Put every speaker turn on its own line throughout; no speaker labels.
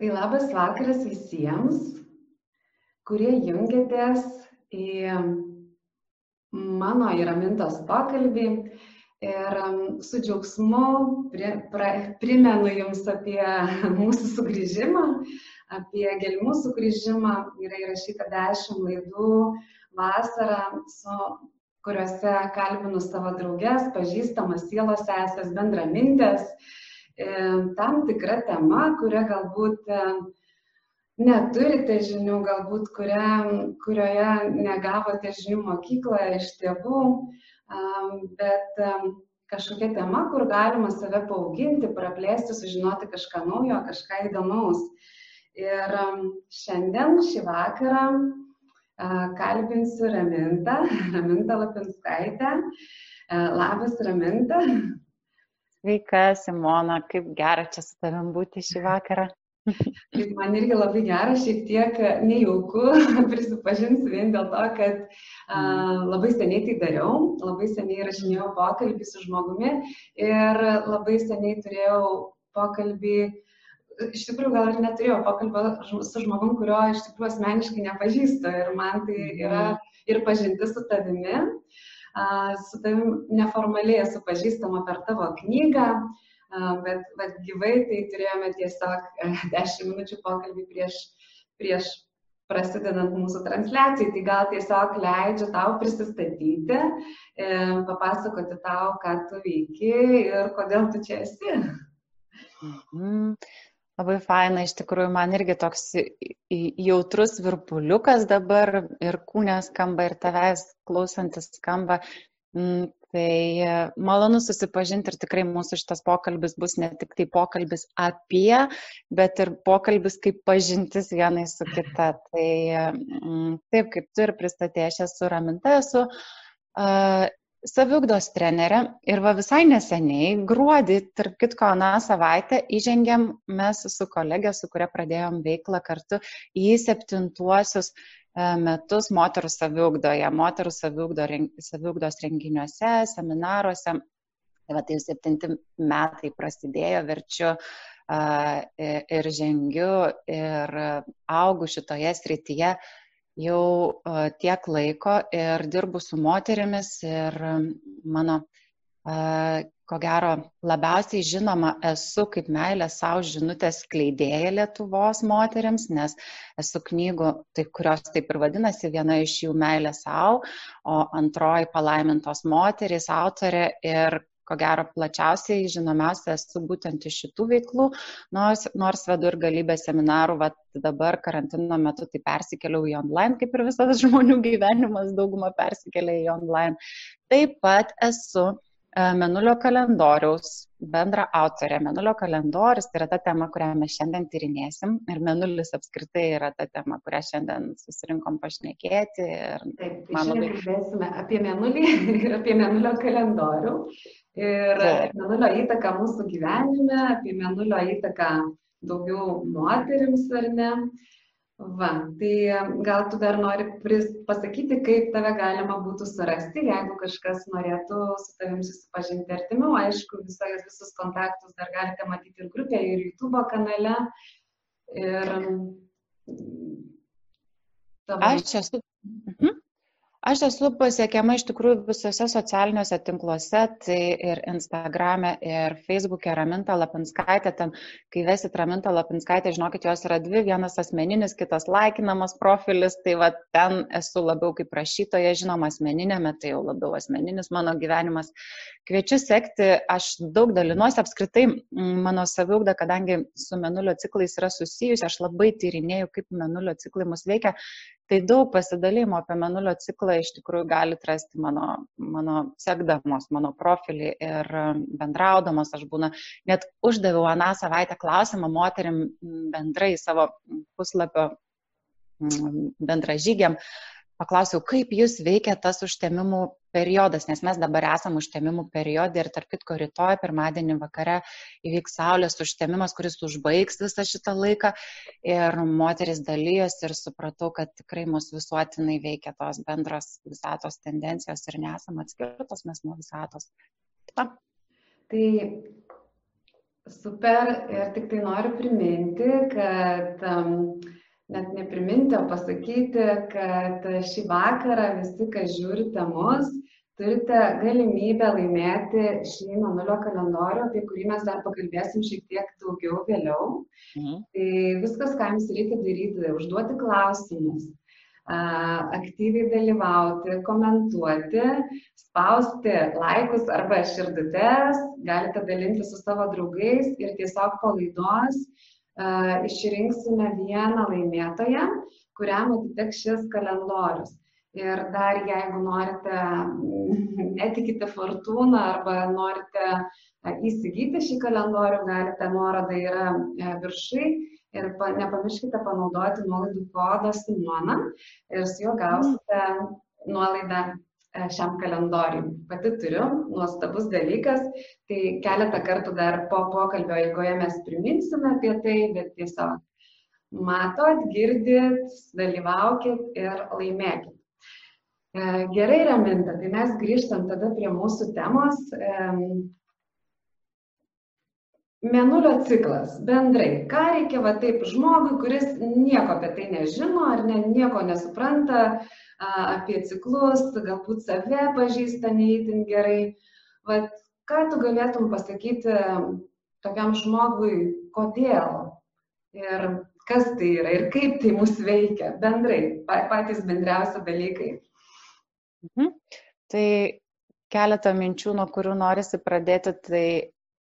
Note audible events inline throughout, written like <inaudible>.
Tai labas vakaras visiems, kurie jungiatės į mano įramintos pokalbį. Ir su džiaugsmu pri, pra, primenu Jums apie <laughs> mūsų sugrįžimą, apie gelmų sugrįžimą. Yra įrašyta dešimt laidų vasarą, su, kuriuose kalbinu savo draugės, pažįstamas sielos esės, bendramintės. mintės tam tikra tema, kuria galbūt e, neturite žinių, galbūt kuria, kurioje negavote žinių mokykloje iš tėvų, bet kažkokia tema, kur galima save paauginti, praplėsti, sužinoti kažką naujo, kažką įdomaus. Ir šiandien, šį vakarą, kalbinsiu Ramintą, <laughs> Ramintą Lapinskaitę. Labas, Raminta.
Sveika, Simona, kaip gera čia su tavim būti šį vakarą.
Kaip man irgi labai gera, šiek tiek nejauku, <laughs> prisipažinsiu vien dėl to, kad a, labai seniai tai dariau, labai seniai rašinėjau pokalbį su žmogumi ir labai seniai turėjau pokalbį, iš tikrųjų gal ir neturėjau pokalbio su žmogum, kurio iš tikrųjų asmeniškai nepažįstu ir man tai yra mhm. ir pažinti su tavimi su tavim neformaliai esu pažįstama per tavo knygą, bet, bet gyvai tai turėjome tiesiog 10 e, minučių pokalbį prieš, prieš prasidedant mūsų transliacijai, tai gal tiesiog leidžiu tau prisistatyti, e, papasakoti tau, ką tu veiki ir kodėl tu čia esi.
Mhm. Labai faina, iš tikrųjų, man irgi toks jautrus virpuliukas dabar ir kūnė skamba, ir tavęs klausantis skamba. Mm, tai e, malonu susipažinti ir tikrai mūsų šitas pokalbis bus ne tik tai pokalbis apie, bet ir pokalbis kaip pažintis vienai su kita. Tai mm, taip, kaip tu ir pristatė, aš esu Raminta, esu saviugdos trenerė ir va visai neseniai, gruodį, tarp kitko, aną savaitę įžengėm mes su kolegė, su kuria pradėjom veiklą kartu į septintuosius e, metus moterų saviugdoje, moterų saviugdo, saviugdos renginiuose, seminaruose. Tai va, tai jau septinti metai prasidėjo, verčiu ir žengiu ir augu šitoje srityje jau tiek laiko ir dirbu su moterimis ir mano, ko gero, labiausiai žinoma esu kaip meilė savo žinutės kleidėja Lietuvos moteriams, nes esu knygų, tai, kurios taip ir vadinasi, viena iš jų meilė savo, o antroji palaimintos moterys autorė ir ko gero plačiausiai žinomiausia esu būtent iš šitų veiklų, nors, nors vedu ir galybę seminarų, va dabar karantino metu tai persikėliau į online, kaip ir visas <laughs> žmonių gyvenimas, dauguma persikėlė į online. Taip pat esu e, Menulio kalendoriaus bendra autorė. Menulio kalendorius tai yra ta tema, kurią mes šiandien tyrinėsim ir menulis apskritai yra ta tema, kurią šiandien susirinkom pašnekėti.
Taip, tai man labai... Kalbėsime apie menulį <laughs> ir apie menulio kalendorių ir mėnulio įtaką mūsų gyvenime, apie mėnulio įtaką daugiau moterims ar ne. Va, tai gal tu dar nori pasakyti, kaip tave galima būtų surasti, jeigu kažkas norėtų su tavim susipažinti artimiau. Aišku, visas, visus kontaktus dar galite matyti ir grupėje, ir YouTube kanale. Ir...
Tavo... Aš esu. Mhm. Aš esu pasiekiama iš tikrųjų visose socialiniuose tinkluose, tai ir Instagrame, ir Facebook'e Raminta Lapinskaitė, ten, kai vesit Raminta Lapinskaitė, žinokit, jos yra dvi, vienas asmeninis, kitas laikinamas profilis, tai va ten esu labiau kaip rašytoja, žinoma, asmeninėme, tai jau labiau asmeninis mano gyvenimas. Kviečiu sekti, aš daug dalinuosi apskritai, mano saviugda, kadangi su menulio ciklais yra susijusi, aš labai tyrinėjau, kaip menulio ciklai mus veikia, tai daug pasidalymo apie menulio ciklą iš tikrųjų galit rasti mano, mano sekdamos, mano profilį ir bendraudamos. Aš būna, net uždaviau aną savaitę klausimą moterim bendrai savo puslapio bendražygiam, paklausiau, kaip jūs veikia tas užtemimų periodas, nes mes dabar esam užtemimų periode ir tarp kitko rytoj, pirmadienį vakare įvyks saulės užtemimas, kuris užbaigs visą šitą laiką ir moteris dalyjosi ir supratau, kad tikrai mus visuotinai veikia tos bendros visatos tendencijos ir nesam atskirtos mes nuo visatos.
Ta. Tai Super ir tik tai noriu priminti, kad um, net nepriminti, o pasakyti, kad šį vakarą visi, kas žiūrite mus, turite galimybę laimėti šį Manulio kalendorių, apie kurį mes dar pakalbėsim šiek tiek daugiau vėliau. Mhm. Tai viskas, ką jums reikia daryti, užduoti klausimus, aktyviai dalyvauti, komentuoti, spausti laikus arba širdutes, galite dalinti su savo draugais ir tiesiog po laidos išrinksime vieną laimėtoją, kuriam atiteks šis kalendorius. Ir dar jeigu norite, mm, <laughs> netikite fortūną arba norite įsigyti šį kalendorių, galite, nuoroda yra e, viršai ir nepamirškite panaudoti nuolaidų kodą Simona ir su juo gausite nuolaidą šiam kalendoriui. Pati turiu, nuostabus dalykas, tai keletą kartų dar po pokalbio eigoje mes priminsime apie tai, bet tiesiog matot, girdit, dalyvaukit ir laimėkit. E, gerai, Raminta, tai mes grįžtam tada prie mūsų temos. Menulio ciklas bendrai. Ką reikia va taip žmogui, kuris nieko apie tai nežino ar ne, nieko nesupranta, apie ciklus, galbūt save pažįsta neįtin gerai. Vat, ką tu galėtum pasakyti tokiam žmogui, kodėl ir kas tai yra ir kaip tai mus veikia bendrai, patys bendriausi dalykai.
Mhm. Tai keletą minčių, nuo kurių norisi pradėti, tai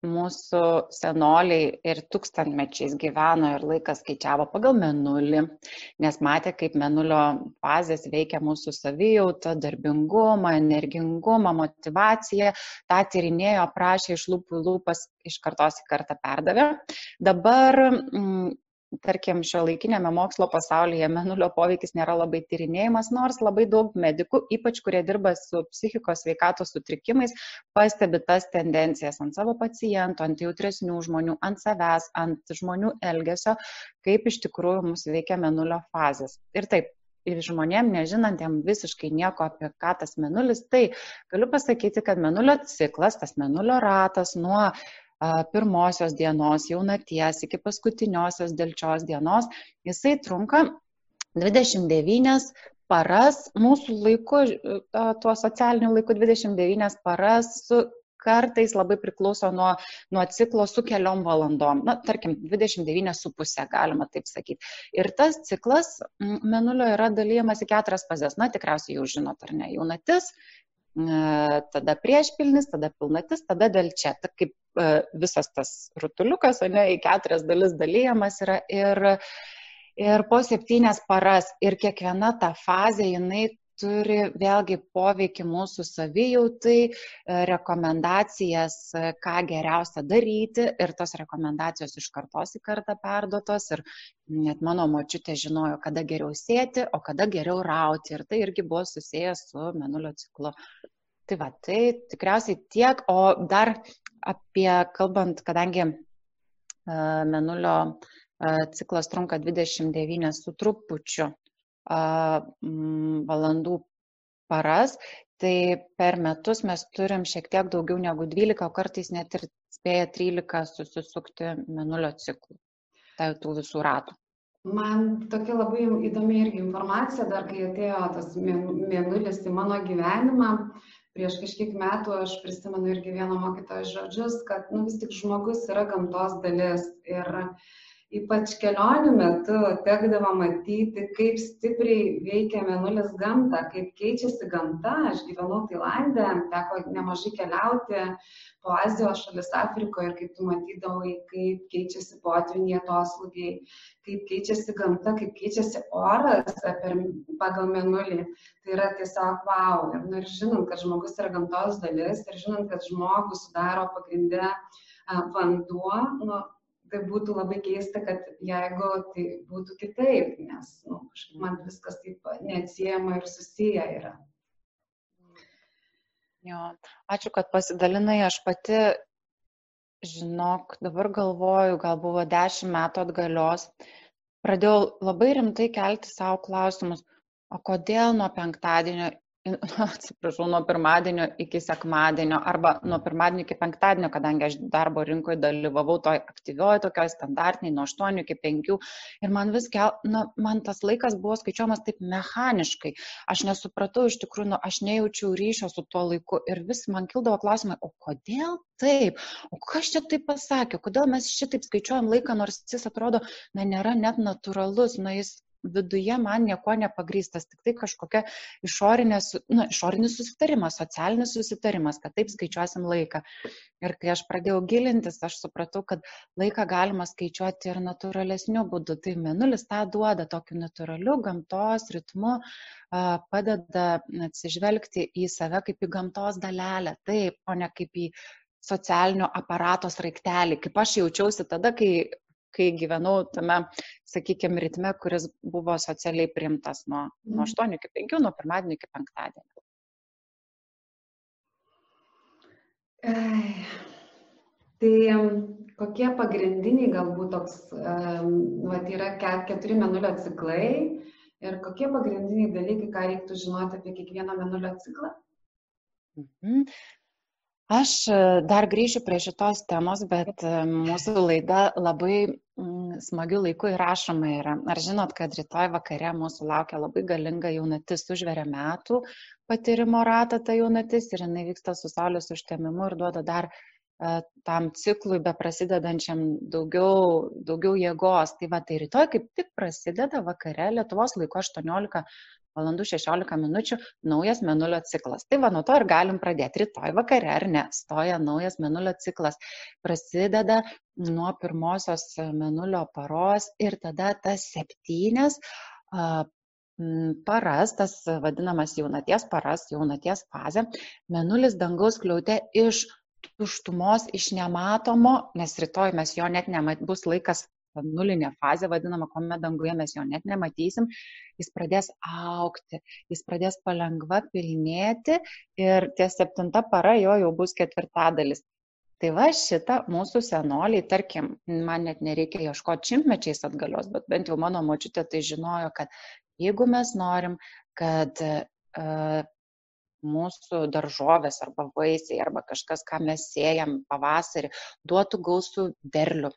mūsų senoliai ir tūkstantmečiais gyveno ir laiką skaičiavo pagal menulį, nes matė, kaip menulio fazės veikia mūsų savijautą, darbingumą, energingumą, motivaciją. Ta tyrinėjo, prašė iš lūpų lūpas, iš kartos į kartą perdavė. Dabar mm, tarkim, šio laikinėme mokslo pasaulyje menulio poveikis nėra labai tyrinėjimas, nors labai daug medikų, ypač kurie dirba su psichikos veikatos sutrikimais, pastebi tas tendencijas ant savo pacientų, ant jautresnių žmonių, ant savęs, ant žmonių elgesio, kaip iš tikrųjų mus veikia menulio fazės. Ir taip, ir žmonėm nežinantiem visiškai nieko apie ką tas menulis, tai galiu pasakyti, kad menulio ciklas, tas menulio ratas nuo pirmosios dienos, jaunaties iki paskutiniosios dėlčios dienos, jisai trunka 29 paras, mūsų laiku, tuo socialiniu laiku 29 paras su kartais labai priklauso nuo, nuo ciklo su keliom valandom, na, tarkim, 29,5 galima taip sakyti. Ir tas ciklas menulio yra dalyjamas į keturias fazes, na, tikriausiai jau žinot, ar ne, jaunatis, tada priešpilnis, tada pilnatis, tada delčia. Ta kaip visas tas rutuliukas, o ne į keturias dalis dalyjamas yra ir, ir po septynias paras. Ir kiekviena ta fazė, jinai turi vėlgi poveikį mūsų savijautai, rekomendacijas, ką geriausia daryti ir tos rekomendacijos iš kartos į kartą perduotos ir net mano močiutė žinojo, kada geriau sėti, o kada geriau rauti ir tai irgi buvo susijęs su menulio ciklu. Tai va, tai tikriausiai tiek, o dar apie kalbant, kadangi uh, menulio ciklas trunka 29 su trupučiu valandų paras, tai per metus mes turim šiek tiek daugiau negu 12, o kartais net ir spėja 13 susisukti menulio ciklų, tai tų visų ratų.
Man tokia labai įdomi irgi informacija, dar kai atėjo tas mėnulis į mano gyvenimą, prieš kažkiek metų aš prisimenu irgi vieno mokytojo žodžius, kad nu, vis tik žmogus yra gamtos dalis ir uh, ypač kelionių metu tekdavo matyti, kaip stipriai veikia menulis gamta, kaip keičiasi gamta. Aš gyvenau Tailandė, teko nemažai keliauti po Azijos šalis Afrikoje ir kaip tu matydavai, kaip keičiasi potviniai atoslūgiai, kaip keičiasi gamta, kaip keičiasi oras per, pagal menulį. Tai yra tiesiog wow. Ir, nu, ir žinant, kad žmogus yra gamtos dalis ir žinant, kad žmogų sudaro pagrindę vanduo, nu, tai būtų labai keista, kad jeigu tai būtų kitaip, nes nu, man viskas taip neatsiejama ir susiję yra.
Jo, ačiū, kad pasidalinai, aš pati, žinok, dabar galvoju, gal buvo dešimt metų atgalios, pradėjau labai rimtai kelti savo klausimus, o kodėl nuo penktadienio <laughs> atsiprašau, nuo pirmadienio iki sekmadienio arba nuo pirmadienio iki penktadienio, kadangi aš darbo rinkoje dalyvavau toj aktyvioji, tokioj standartiniai, nuo 8 iki 5 ir man vis, na, man tas laikas buvo skaičiuojamas taip mechaniškai. Aš nesupratau iš tikrųjų, nu, aš nejaučiau ryšio su tuo laiku. Ir vis man kildavo klausimai, o kodėl taip, o kas čia taip pasakė, kodėl mes šitaip skaičiuojam laiką, nors jis atrodo, na, nėra net natūralus, na, jis viduje man nieko nepagrystas, tik tai kažkokia išorinės, nu, išorinis susitarimas, socialinis susitarimas, kad taip skaičiuosim laiką. Ir kai aš pradėjau gilintis, aš supratau, kad laiką galima skaičiuoti ir natūralesniu būdu. Tai menulis tą duoda tokiu natūraliu gamtos ritmu, padeda atsižvelgti į save kaip į gamtos dalelę, taip, o ne kaip į socialinio aparato sraigtelį, kaip aš jaučiausi tada, kai kai gyvenau tame, sakykime, ritme, kuris buvo socialiai primtas nuo, nuo 8 mhm. iki 5, nuo pirmadienio iki penktadienio.
Tai kokie pagrindiniai galbūt toks, va, yra keturi menulio ciklai ir kokie pagrindiniai dalykai, ką reiktų žinoti apie kiekvieną menulio ciklą?
Mhm. Aš e, dar grįšiu prie šitos temos, bet e, mūsų laida labai mm, smagių laikų įrašoma yra. Ar žinot, kad rytoj vakare mūsų laukia labai galinga jaunatis, užveria metų patyrimo ratą ta jaunatis ir jinai vyksta su saulės užtemimu ir duoda dar e, tam ciklui be prasidedančiam daugiau, daugiau jėgos. Tai va, tai rytoj kaip tik prasideda vakare Lietuvos laiko 18 valandų 16 minučių naujas menulio ciklas. Tai va, nuo to ir galim pradėti. Rytoj vakare, ar ne, stoja naujas menulio ciklas. Prasideda nuo pirmosios menulio paros ir tada tas septynes paras, tas vadinamas jaunaties paras, jaunaties fazė, menulis dangaus kliautė iš tuštumos, iš nematomo, nes rytoj mes jo net nemat, bus laikas nulinė fazė vadinama, kuomet danguje mes jo net nematysim, jis pradės aukti, jis pradės palengva pilnėti ir ties septinta para jo jau bus ketvirtadalis. Tai va šitą mūsų senoliai, tarkim, man net nereikia ieškoti šimtmečiais atgalios, bet bent jau mano močiutė tai žinojo, kad jeigu mes norim, kad uh, mūsų daržovės arba vaisiai arba kažkas, ką mes siejam pavasarį, duotų gausų derlių,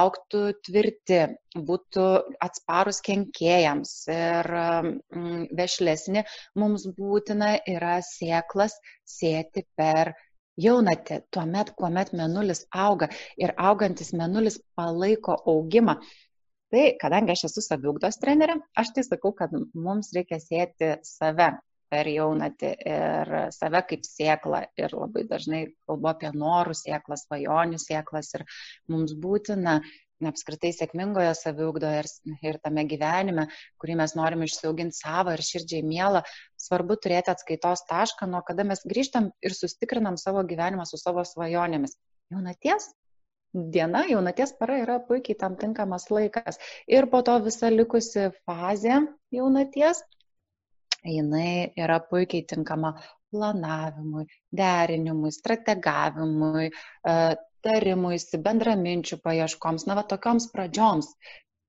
auktų tvirti, būtų atsparus kenkėjams ir mm, vešlesni, mums būtina yra sieklas sėti per jaunatį, tuomet, kuomet menulis auga ir augantis menulis palaiko augimą. Tai, kadangi aš esu saviugdos trenerė, aš tai sakau, kad mums reikia sėti save per jaunatį ir save kaip sėklą. Ir labai dažnai kalbu apie norų sėklą, svajonių sėklas ir mums būtina apskritai sėkmingoje saviugdoje ir, ir tame gyvenime, kurį mes norime išsiauginti savo ir širdžiai mielą, svarbu turėti atskaitos tašką, nuo kada mes grįžtam ir sustikrinam savo gyvenimą su savo svajonėmis. Jaunaties diena, jaunaties para yra puikiai tam tinkamas laikas. Ir po to visa likusi fazė jaunaties jinai yra puikiai tinkama planavimui, derinimui, strategavimui, e, tarimuisi, bendraminčių paieškoms, na, va tokioms pradžioms,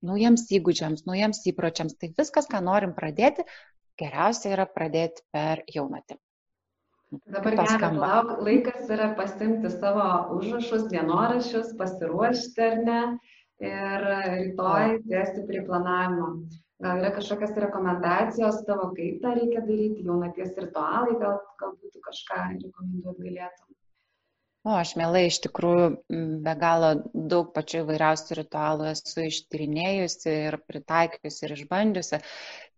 naujiems įgūdžiams, naujiems įpročiams. Tai viskas, ką norim pradėti, geriausia yra pradėti per jaunatį.
Dabar gerai, lauk, laikas yra pasimti savo užrašus, dienoraščius, pasiruošti ar ne ir rytoj dėsti prie planavimo. Gal yra kažkokios rekomendacijos tavo, kaip tą reikia daryti, jaunaties ritualai, gal, gal būtų kažką rekomenduoti galėtum?
O, aš mielai iš tikrųjų be galo daug pačių įvairiausių ritualų esu ištyrinėjusi ir pritaikiusi ir išbandžiusi.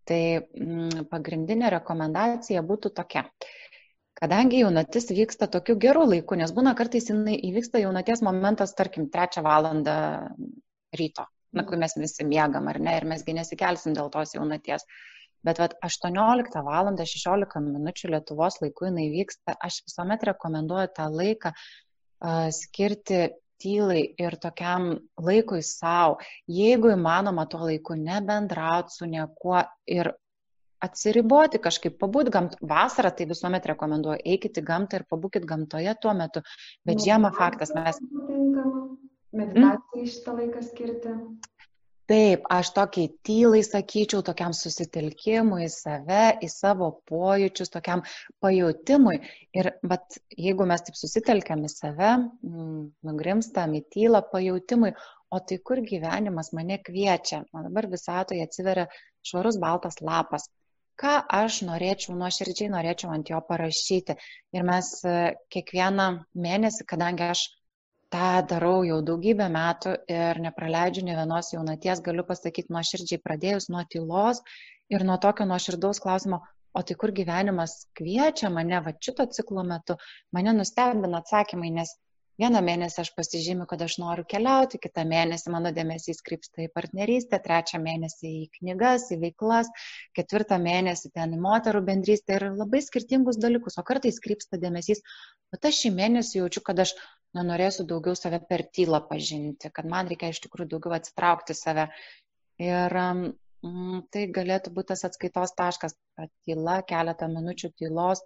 Tai m, pagrindinė rekomendacija būtų tokia. Kadangi jaunatis vyksta tokiu geru laiku, nes būna kartais jinai įvyksta jaunaties momentas, tarkim, trečią valandą ryto na, kai mes visi miegam, ar ne, ir mesgi nesikelsim dėl tos jaunaties. Bet vat, 18 val. 16 min. Lietuvos laiku jinai vyksta, aš visuomet rekomenduoju tą laiką uh, skirti tylai ir tokiam laikui savo, jeigu įmanoma tuo laiku nebendrauti su niekuo ir atsiriboti kažkaip, pabūt gamt. Vasarą tai visuomet rekomenduoju, eikite gamtą ir pabūkit gamtoje tuo metu, bet žiemą faktas mes.
Meditacijai šitą laiką skirti.
Taip, aš tokiai tylai sakyčiau, tokiam susitelkimui į save, į savo pojūčius, tokiam pajūtimui. Ir bet jeigu mes taip susitelkiam į save, mm, nugrimstam į tylą pajūtimui, o tai kur gyvenimas mane kviečia, man dabar visatoje atsiveria švarus baltas lapas. Ką aš norėčiau, nuoširdžiai norėčiau ant jo parašyti. Ir mes e, kiekvieną mėnesį, kadangi aš tą darau jau daugybę metų ir nepraleidžiu ne vienos jaunaties, galiu pasakyti nuoširdžiai pradėjus nuo tylos ir nuo tokio nuoširdaus klausimo, o tai kur gyvenimas kviečia mane, va šito ciklo metu, mane nustebina atsakymai, nes vieną mėnesį aš pasižymiu, kad aš noriu keliauti, kitą mėnesį mano dėmesys krypsta į partnerystę, trečią mėnesį į knygas, į veiklas, ketvirtą mėnesį ten į moterų bendrystę ir labai skirtingus dalykus, o kartais krypsta dėmesys, bet aš šį mėnesį jaučiu, kad aš na, norėsiu daugiau save per tylą pažinti, kad man reikia iš tikrųjų daugiau atsitraukti save. Ir mm, tai galėtų būti tas atskaitos taškas, kad tyla, keletą minučių tylos.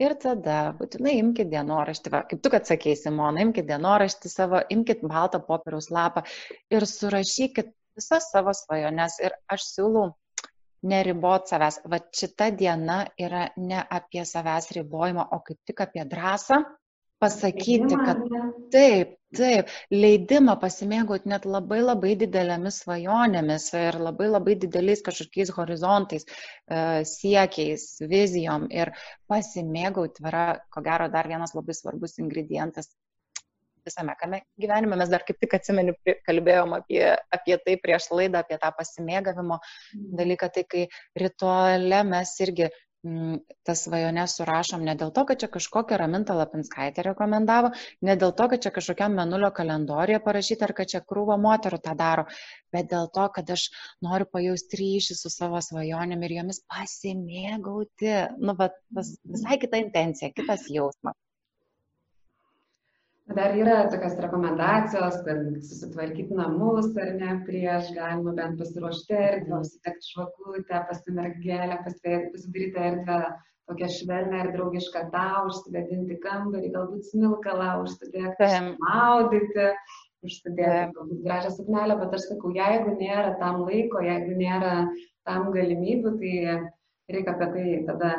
Ir tada būtinai imkite dienoraštį, va, kaip tu atsakei, Simona, imkite dienoraštį savo, imkite baltą popieriaus lapą ir surašykit visas savo svajones. Ir aš siūlau neribot savęs. Va šita diena yra ne apie savęs ribojimą, o kaip tik apie drąsą pasakyti, kad taip, taip, leidimą pasimėgauti net labai labai didelėmis svajonėmis ir labai labai dideliais kažkokiais horizontais, e, siekiais, vizijom ir pasimėgauti yra, ko gero, dar vienas labai svarbus ingredientas visame kame gyvenime. Mes dar kaip tik atsimenu, kalbėjom apie, apie tai prieš laidą, apie tą pasimėgavimo mm. dalyką, tai kai rituale mes irgi tas svajones surašom ne dėl to, kad čia kažkokią Ramintą Lapinskaitę rekomendavo, ne dėl to, kad čia kažkokiam menulio kalendorijoje parašyta ar kad čia krūva moterų tą daro, bet dėl to, kad aš noriu pajausti ryšį su savo svajonėm ir jomis pasimėgauti. Nu, bet visai kita intencija, kitas jausmas.
Dar yra tokios rekomendacijos, kad susitvarkyti namus ar ne prieš, galima bent pasiruošti erdvę, užsitekti švakutę, pasimergelę, pasidaryti erdvę tokią švelnę ir draugišką tau, užsivedinti kambarį, galbūt smilkalą, užsidėti, maudyti, užsidėti galbūt gražią suknelę, bet aš sakau, jeigu nėra tam laiko, jeigu nėra tam galimybių, tai reikia apie tai tada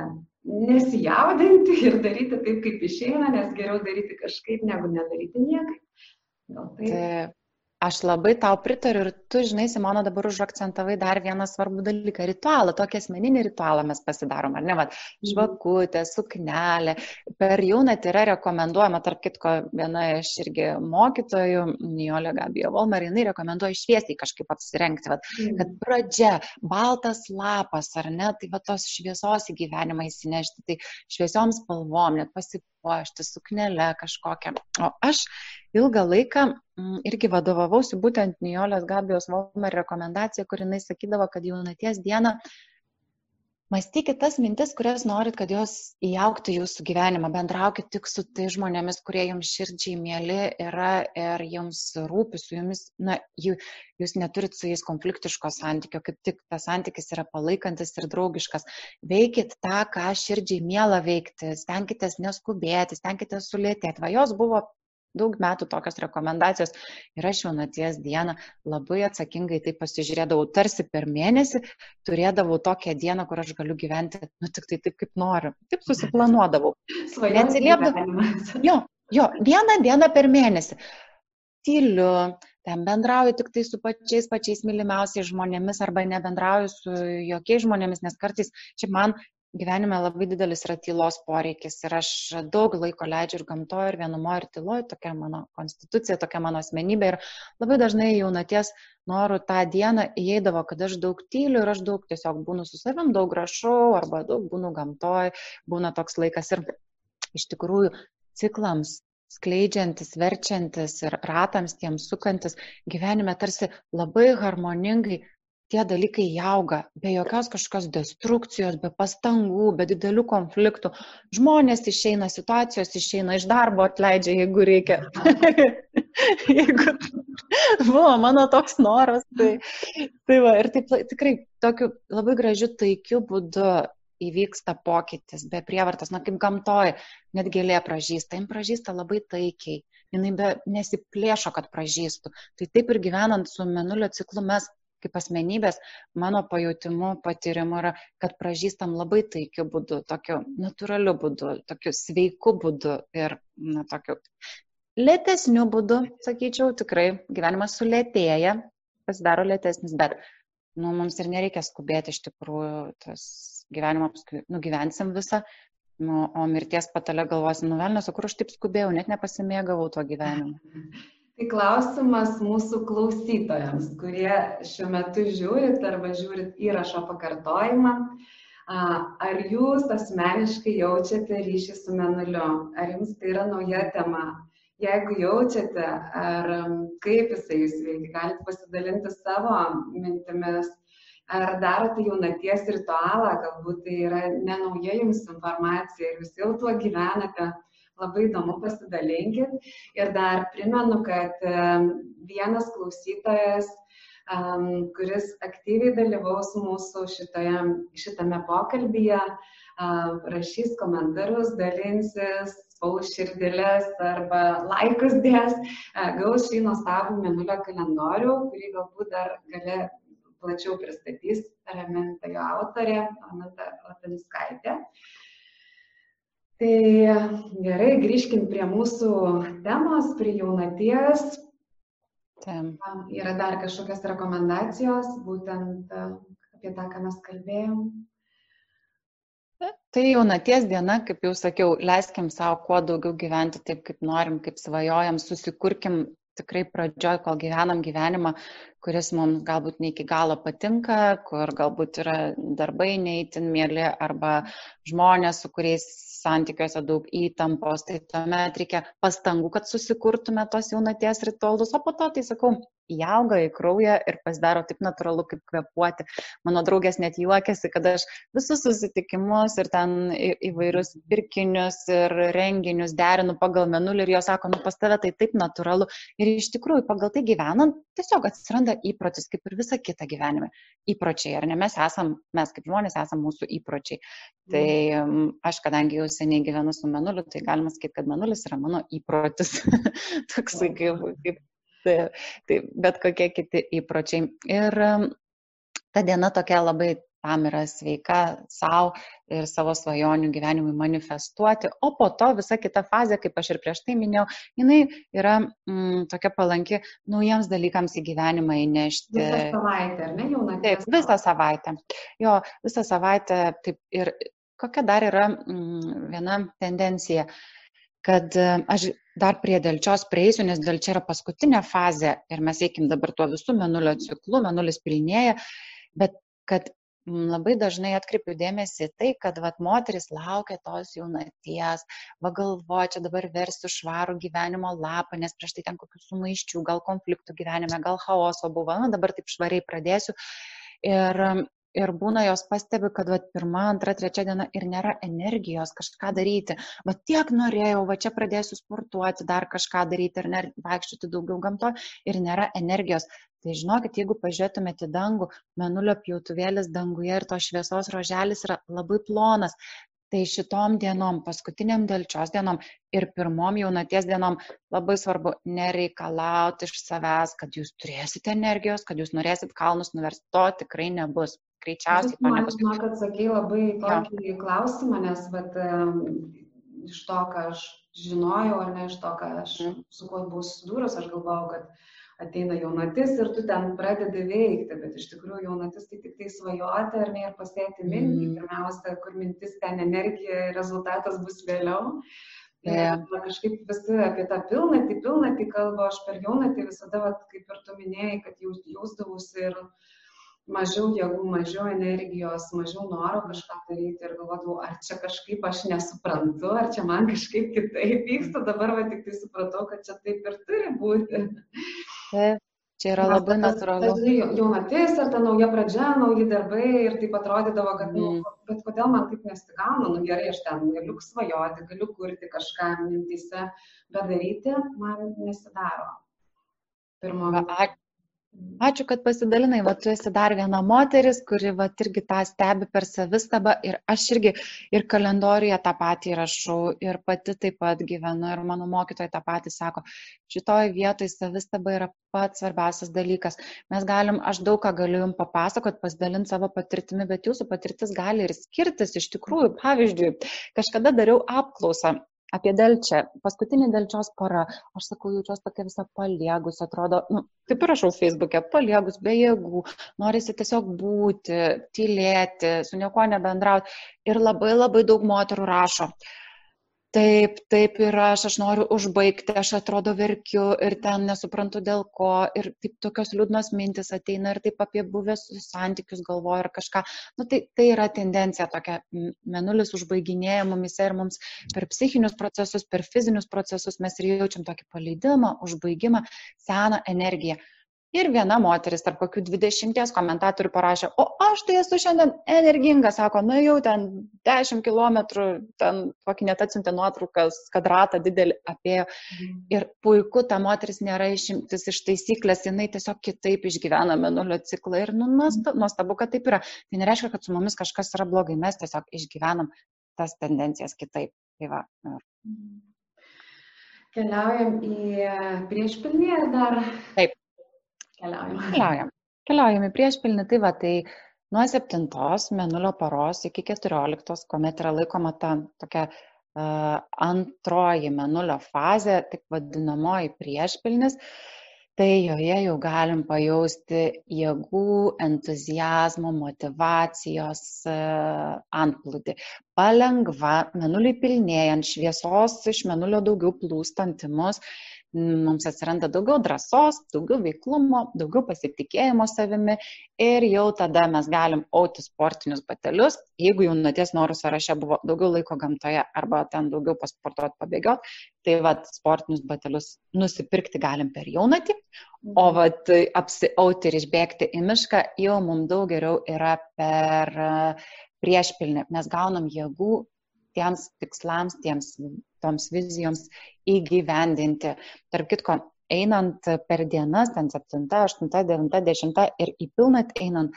nesijaudinti ir daryti taip, kaip išeina, nes geriau daryti kažkaip, negu nedaryti niekaip.
Gal taip. taip. Aš labai tau pritariu ir tu, žinai, Simona, dabar užakcentavai dar vieną svarbų dalyką - ritualą, tokį asmeninį ritualą mes pasidarom, ar ne, va, mhm. žvakutė, suknelė. Per jaunat yra rekomenduojama, tarp kitko, viena iš irgi mokytojų, Nijolė Gabija Volmer, jinai rekomenduoja šviesiai kažkaip apsirengti, va, kad mhm. pradžia, baltas lapas, ar ne, tai va tos šviesos į gyvenimą įsinešti, tai šviesiom spalvom, net pasipuošti, suknelę kažkokią. O aš ilgą laiką mm, irgi vadovavausi būtent Nijolės Gabijos Volmer rekomendacija, kur jinai sakydavo, kad jaunaties dieną mąstykit tas mintis, kurias norit, kad jos įauktų jūsų gyvenimą, bendraukit tik su tai žmonėmis, kurie jums širdžiai mėly yra ir jums rūpi su jumis, na, jūs neturit su jais konfliktiško santykio, kaip tik tas santykis yra palaikantis ir draugiškas. Veikit tą, ką širdžiai mėla veikti, stenkitės neskubėti, stenkitės sulėtėti. Va, jos buvo daug metų tokios rekomendacijos ir aš jaunaties dieną labai atsakingai tai pasižiūrėdavau, tarsi per mėnesį turėdavau tokią dieną, kur aš galiu gyventi, nu tik tai taip, kaip noriu. Taip susiplanuodavau. Neatsiliepdavau. Jo, jo, vieną dieną per mėnesį. Tyliu, ten bendrauju tik tai su pačiais pačiais mylimiausiais žmonėmis arba nebendrauju su jokiais žmonėmis, nes kartais čia man gyvenime labai didelis yra tylos poreikis ir aš daug laiko leidžiu ir gamtoje, ir vienumoje, ir tyloje, tokia mano konstitucija, tokia mano asmenybė. Ir labai dažnai jaunaties norų tą dieną įeidavo, kad aš daug tyliu ir aš daug tiesiog būnu su savim, daug rašau arba daug būnu gamtoje, būna toks laikas ir iš tikrųjų ciklams skleidžiantis, verčiantis ir ratams tiems sukantis gyvenime tarsi labai harmoningai tie dalykai įauga be jokios kažkokios destrukcijos, be pastangų, be didelių konfliktų. Žmonės išeina, situacijos išeina, iš darbo atleidžia, jeigu reikia. <laughs> jeigu buvo mano toks noras, tai, tai va, ir taip tikrai tokiu labai gražiu taikiu būdu įvyksta pokytis, be prievartos, na kaip gamtoje, net gėlė pražįsta, jin pražįsta labai taikiai, jinai be nesiplėšo, kad pražystų. Tai taip ir gyvenant su menulio ciklu mes kaip asmenybės, mano pajūtimu, patyrimu yra, kad pražįstam labai taikiu būdu, tokiu natūraliu būdu, tokiu sveiku būdu ir, na, tokiu lėtesniu būdu, sakyčiau, tikrai gyvenimas sulėtėja, pasidaro lėtesnis, bet, nu, mums ir nereikia skubėti iš tikrųjų, tas gyvenimą nugyvensim visą, nu, o mirties patale galvosim, nu velnės, o kur aš taip skubėjau, net nepasimėgavau tuo gyvenimu. <laughs>
Tai klausimas mūsų klausytojams, kurie šiuo metu žiūrit arba žiūrit įrašo pakartojimą. Ar jūs asmeniškai jaučiate ryšį su menuliu? Ar jums tai yra nauja tema? Jeigu jaučiate, ar kaip jisai jūs veikia, galite pasidalinti savo mintimis, ar darote jaunaties ritualą, galbūt tai yra nenauja jums informacija ir jūs jau tuo gyvenate labai įdomu pasidalinkit. Ir dar primenu, kad vienas klausytojas, kuris aktyviai dalyvaus mūsų šitoje, šitame pokalbyje, rašys komentarus, dalinsis, spaus širdėlės arba laikus dės, gaus šį nuostabų minulio kalendorių, kurį galbūt dar gali plačiau pristatys Raminta jo autorė, Raminta Lataniskaitė. Tai gerai, grįžkim prie mūsų temos, prie jaunaties. Tem. Yra dar kažkokios rekomendacijos, būtent apie tą, ką mes kalbėjom.
Tai jaunaties diena, kaip jau sakiau, leiskim savo kuo daugiau gyventi taip, kaip norim, kaip svajojam, susikurkim tikrai pradžioj, kol gyvenam gyvenimą, kuris mums galbūt ne iki galo patinka, kur galbūt yra darbai neįtin mėly arba žmonės, su kuriais santykiuose daug įtampos, tai tuomet reikia pastangų, kad susikurtume tos jaunaties ritualus, o po to, tai sakau, įauga į kraują ir pasidaro taip natūralu, kaip kvepuoti. Mano draugės net juokiasi, kad aš visus susitikimus ir ten įvairius pirkinius ir renginius derinu pagal menulį ir jos sako, nu pas tave tai taip natūralu. Ir iš tikrųjų, pagal tai gyvenant, tiesiog atsiranda įprotis, kaip ir visa kita gyvenime. Įpročiai, ar ne mes esam, mes kaip žmonės esam mūsų įpročiai. Tai aš, kadangi jau seniai gyvenu su menuliu, tai galima sakyti, kad menulis yra mano įprotis. <laughs> Toksai kaip, kaip tai, bet kokie kiti įpročiai. Ir ta diena tokia labai tam yra sveika savo ir savo svajonių gyvenimui manifestuoti, o po to visa kita fazė, kaip aš ir prieš tai minėjau, jinai yra mm, tokia palanki naujiems dalykams į gyvenimą įnešti.
Visą savaitę, ar ne, jau naktį?
Taip, visą savaitę. Jo, visą savaitę, taip ir kokia dar yra mm, viena tendencija, kad e, aš dar prie delčios prieisiu, nes delčia yra paskutinė fazė ir mes eikim dabar tuo visų menulio ciklu, menulis pilnėja, bet kad mm, labai dažnai atkreipiu dėmesį tai, kad vat, moteris laukia tos jaunaties, va galvo, čia dabar versiu švarų gyvenimo lapą, nes prieš tai ten kokių sumaiščių, gal konfliktų gyvenime, gal chaoso buvo, na dabar taip švariai pradėsiu. Ir ir būna jos pastebi, kad vat, pirma, antra, trečia diena ir nėra energijos kažką daryti. Va tiek norėjau, va čia pradėsiu sportuoti, dar kažką daryti ir vaikščioti daugiau gamto ir nėra energijos. Tai žinokit, jeigu pažiūrėtumėte į dangų, menulio pjautuvėlis danguje ir tos šviesos roželis yra labai plonas. Tai šitom dienom, paskutiniam dėlčios dienom ir pirmom jaunaties dienom labai svarbu nereikalauti iš savęs, kad jūs turėsite energijos, kad jūs norėsit kalnus nuversti. To tikrai nebus greičiausiai to
nebus. Man kad sakei labai tokį jo. klausimą, nes vat, iš to, ką aš žinojau, ar ne iš to, ką aš mm. su kuo buvau susidūrus, aš galvojau, kad ateina jaunatis ir tu ten pradedi veikti, bet iš tikrųjų jaunatis tai tik tai svajoti ar ne ir pasėti mintį. Mm. Pirmiausia, kur mintis ten energija, rezultatas bus vėliau. Yeah. Ir kažkaip visi apie tą pilnatį, pilnatį kalba, aš per jaunatį visada, vat, kaip ir tu minėjai, kad jausdavausi ir mažiau jėgų, mažiau energijos, mažiau noro kažką daryti ir galvodavau, ar čia kažkaip aš nesuprantu, ar čia man kažkaip kitaip vyksta, dabar va tik tai supratau, kad čia taip ir turi būti.
Taip, čia yra labai natūralu.
Jaunatis ar ta nauja pradžia, nauji darbai ir taip atrodydavo, kad, nu, mm. bet kodėl man taip nesigauna, nu gerai, aš ten galiu svajoti, galiu kurti kažką mintyse, bet daryti man nesidaro.
Pirmo. Ačiū, kad pasidalinai, va, tu esi dar viena moteris, kuri va, irgi tą stebi per savistabą ir aš irgi ir kalendoriuje tą patį rašau ir pati taip pat gyvenu ir mano mokytojai tą patį sako, šitoje vietoje savistaba yra pats svarbiausias dalykas. Mes galim, aš daug ką galiu jums papasakot, pasidalinti savo patirtimi, bet jūsų patirtis gali ir skirtis iš tikrųjų. Pavyzdžiui, kažkada dariau apklausą apie delčią. Paskutinė delčios para aš sakau jaučiuos tokia visa paliegus atrodo nu kaip ir rašau feisbuke paliegus be jėgų norisi tiesiog būti tylėti su niekuo nebendraut. Ir labai labai daug moterų rašo taip taip ir aš aš noriu užbaigti aš atrodo verkiu ir ten nesuprantu dėl ko ir taip tokios liūdnos mintys ateina ir taip apie buvęs santykius galvoju ar kažką. Nu tai tai yra tendencija tokia mėnulis užbaiginėja mumyse ir mums per psichinius procesus per fizinius procesus mes ir jaučiam tokį paleidimą užbaigimą seną energiją ir viena moteris tarp kokių dvidešimties komentatorių parašė o aš tai esu šiandien energinga sako nuėjau ten dešimt kilometrų ten kokį net atsiuntė nuotraukas kad ratą didelį apėjo mhm. ir puiku ta moteris nėra išimtis iš taisyklės jinai tiesiog kitaip išgyvena mėnulio ciklą ir nu nuostabu kad taip yra tai nereiškia kad su mumis kažkas yra blogai mes tiesiog išgyvenam tas tendencijas kitaip tai va
mhm. Keliaujam į priešpilnį ar dar?
Taip.
Keliaujam.
Keliaujam. Keliaujam į priešpilnį, tai va, tai nuo 7 mėnulio paros iki 14, kuomet yra laikoma ta tokia uh, antroji mėnulio fazė, taip vadinamoji priešpilnis, tai joje jau galim pajausti jėgų, entuzijazmo, motivacijos uh, antplūdį. Palengva, mėnuliui pilnėjant, šviesos iš mėnulio daugiau plūstant į mus, uh, mums atsiranda daugiau drąsos, daugiau veiklumo, daugiau pasitikėjimo savimi ir jau tada mes galim auti sportinius batelius. Jeigu jau nuties norų sąraše buvo daugiau laiko gamtoje arba ten daugiau pasportuoti, pabėgioti, tai vad sportinius batelius nusipirkti galim per jaunatį, o mhm. vad apsiauti ir išbėgti į mišką jau mums daug geriau yra per priešpilnį. Mes gaunam jėgų tiems tikslams, tiems toms vizijoms įgyvendinti. Tarp kitko, einant per dienas, ten 7, 8, 9, 10 ir į pilnat einant,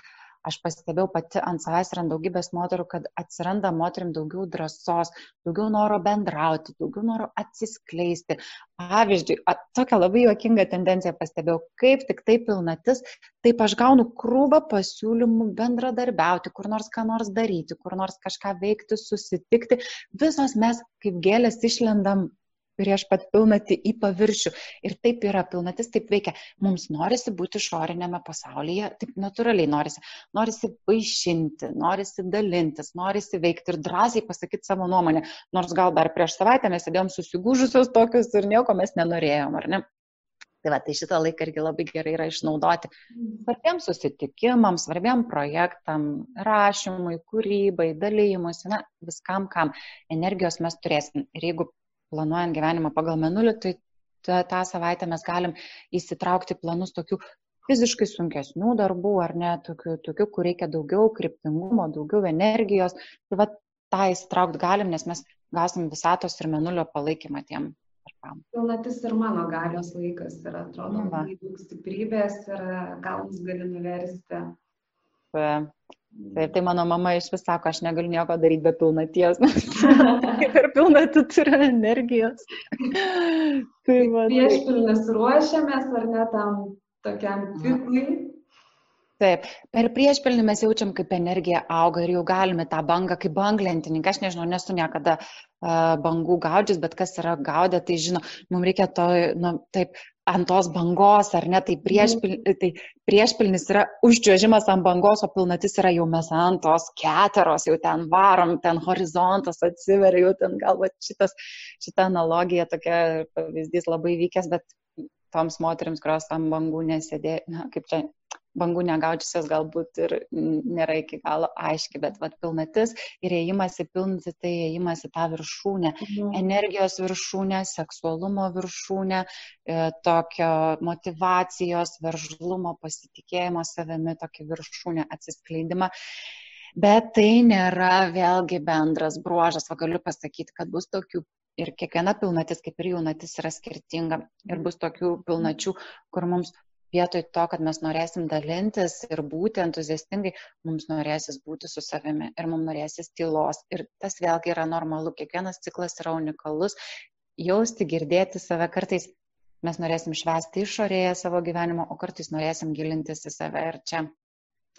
aš pastebėjau pati ant savęs ir ant daugybės moterų, kad atsiranda moterim daugiau drąsos, daugiau noro bendrauti, daugiau noro atsiskleisti. Pavyzdžiui, tokią labai juokingą tendenciją pastebėjau, kaip tik tai pilnatis, taip aš gaunu krūvą pasiūlymų bendradarbiauti, kur nors ką nors daryti, kur nors kažką veikti, susitikti. Visos mes kaip gėlės išlendam prieš pat pilnatį į paviršių. Ir taip yra, pilnatis taip veikia. Mums norisi būti išorinėme pasaulyje, taip natūraliai norisi. Norisi vaišinti, norisi dalintis, norisi veikti ir drąsiai pasakyti savo nuomonę. Nors gal dar prieš savaitę mes sėdėjom susigūžusios tokius ir nieko mes nenorėjom, ar ne? Tai va, tai šitą laiką irgi labai gerai yra išnaudoti svarbiems susitikimams, svarbiam projektam, rašymui, kūrybai, dalymuisi, na, viskam, kam energijos mes turėsim. Ir jeigu planuojant gyvenimą pagal menulį, tai tą, tą savaitę mes galim įsitraukti planus tokių fiziškai sunkesnių darbų, ar ne, tokių, tokių kur reikia daugiau kryptingumo, daugiau energijos. Tai va tą įsitraukti galim, nes mes gausim visatos ir menulio palaikymą tiem darbam.
Pilnatis ir mano galios laikas ir atrodo, nu, daug stiprybės ir kalnus gali nuversti.
Taip, tai mano mama iš vis sako, aš negaliu nieko daryti be pilnaties, <laughs> kaip ir pilnatį turiu energijos. <laughs>
tai va, prieš pilnas ruošiamės ar ne tam tokiam ciklui.
Taip, per priešpilnį mes jaučiam, kaip energija auga ir jau galime tą bangą, kaip banglentininką, aš nežinau, nesu niekada bangų gaudžius, bet kas yra gaudę, tai žino, mums reikia to, nu, taip, ant tos bangos, ar ne, tai, priešpil, mhm. tai priešpilnis yra užčiuožimas ant bangos, o pilnatis yra jau mes ant tos keteros, jau ten varom, ten horizontas atsiveria, jau ten galbūt šitas, šita analogija tokia pavyzdys labai vykęs, bet toms moteriams, kurios ant bangų nesėdė, na, kaip čia bangų negaudžiusios galbūt ir nėra iki galo aiški, bet vat, pilnatis ir ėjimas į pilnatį, tai ėjimas į tą viršūnę, mhm. energijos viršūnę, seksualumo viršūnę, e, tokio motivacijos, veržlumo, pasitikėjimo savimi, tokį viršūnę atsiskleidimą. Bet tai nėra vėlgi bendras bruožas, o galiu pasakyti, kad bus tokių ir kiekviena pilnatis, kaip ir jaunatis, yra skirtinga. Ir bus tokių pilnačių, kur mums vietoj to, kad mes norėsim dalintis ir būti entuziastingai, mums norėsis būti su savimi ir mums norėsis tylos. Ir tas vėlgi yra normalu, kiekvienas ciklas yra unikalus. Jausti, girdėti save kartais mes norėsim švęsti išorėje savo gyvenimo, o kartais norėsim gilintis į save. Ir čia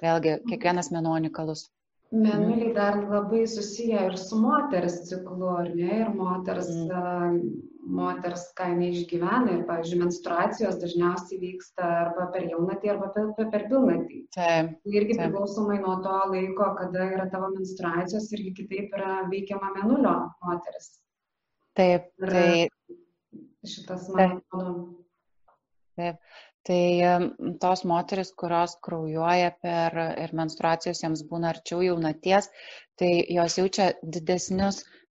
vėlgi kiekvienas menu unikalus.
Mėnuliai dar labai susiję ir su moters ciklu, ar ne? Ir moters, mm. Moters ką jinai išgyvena. Ir, pavyzdžiui, menstruacijos dažniausiai vyksta arba per jaunatį, arba per, per pilnatį.
Taip.
Irgi
taip.
priklausomai nuo to laiko, kada yra tavo menstruacijos, irgi kitaip yra veikiama mėnulio moteris.
Taip, tai
šitas, man atrodo,
Taip. Tai tos moteris, kurios kraujuoja per ir menstruacijos jiems būna arčiau jaunaties, tai jos jaučia didesnius, e,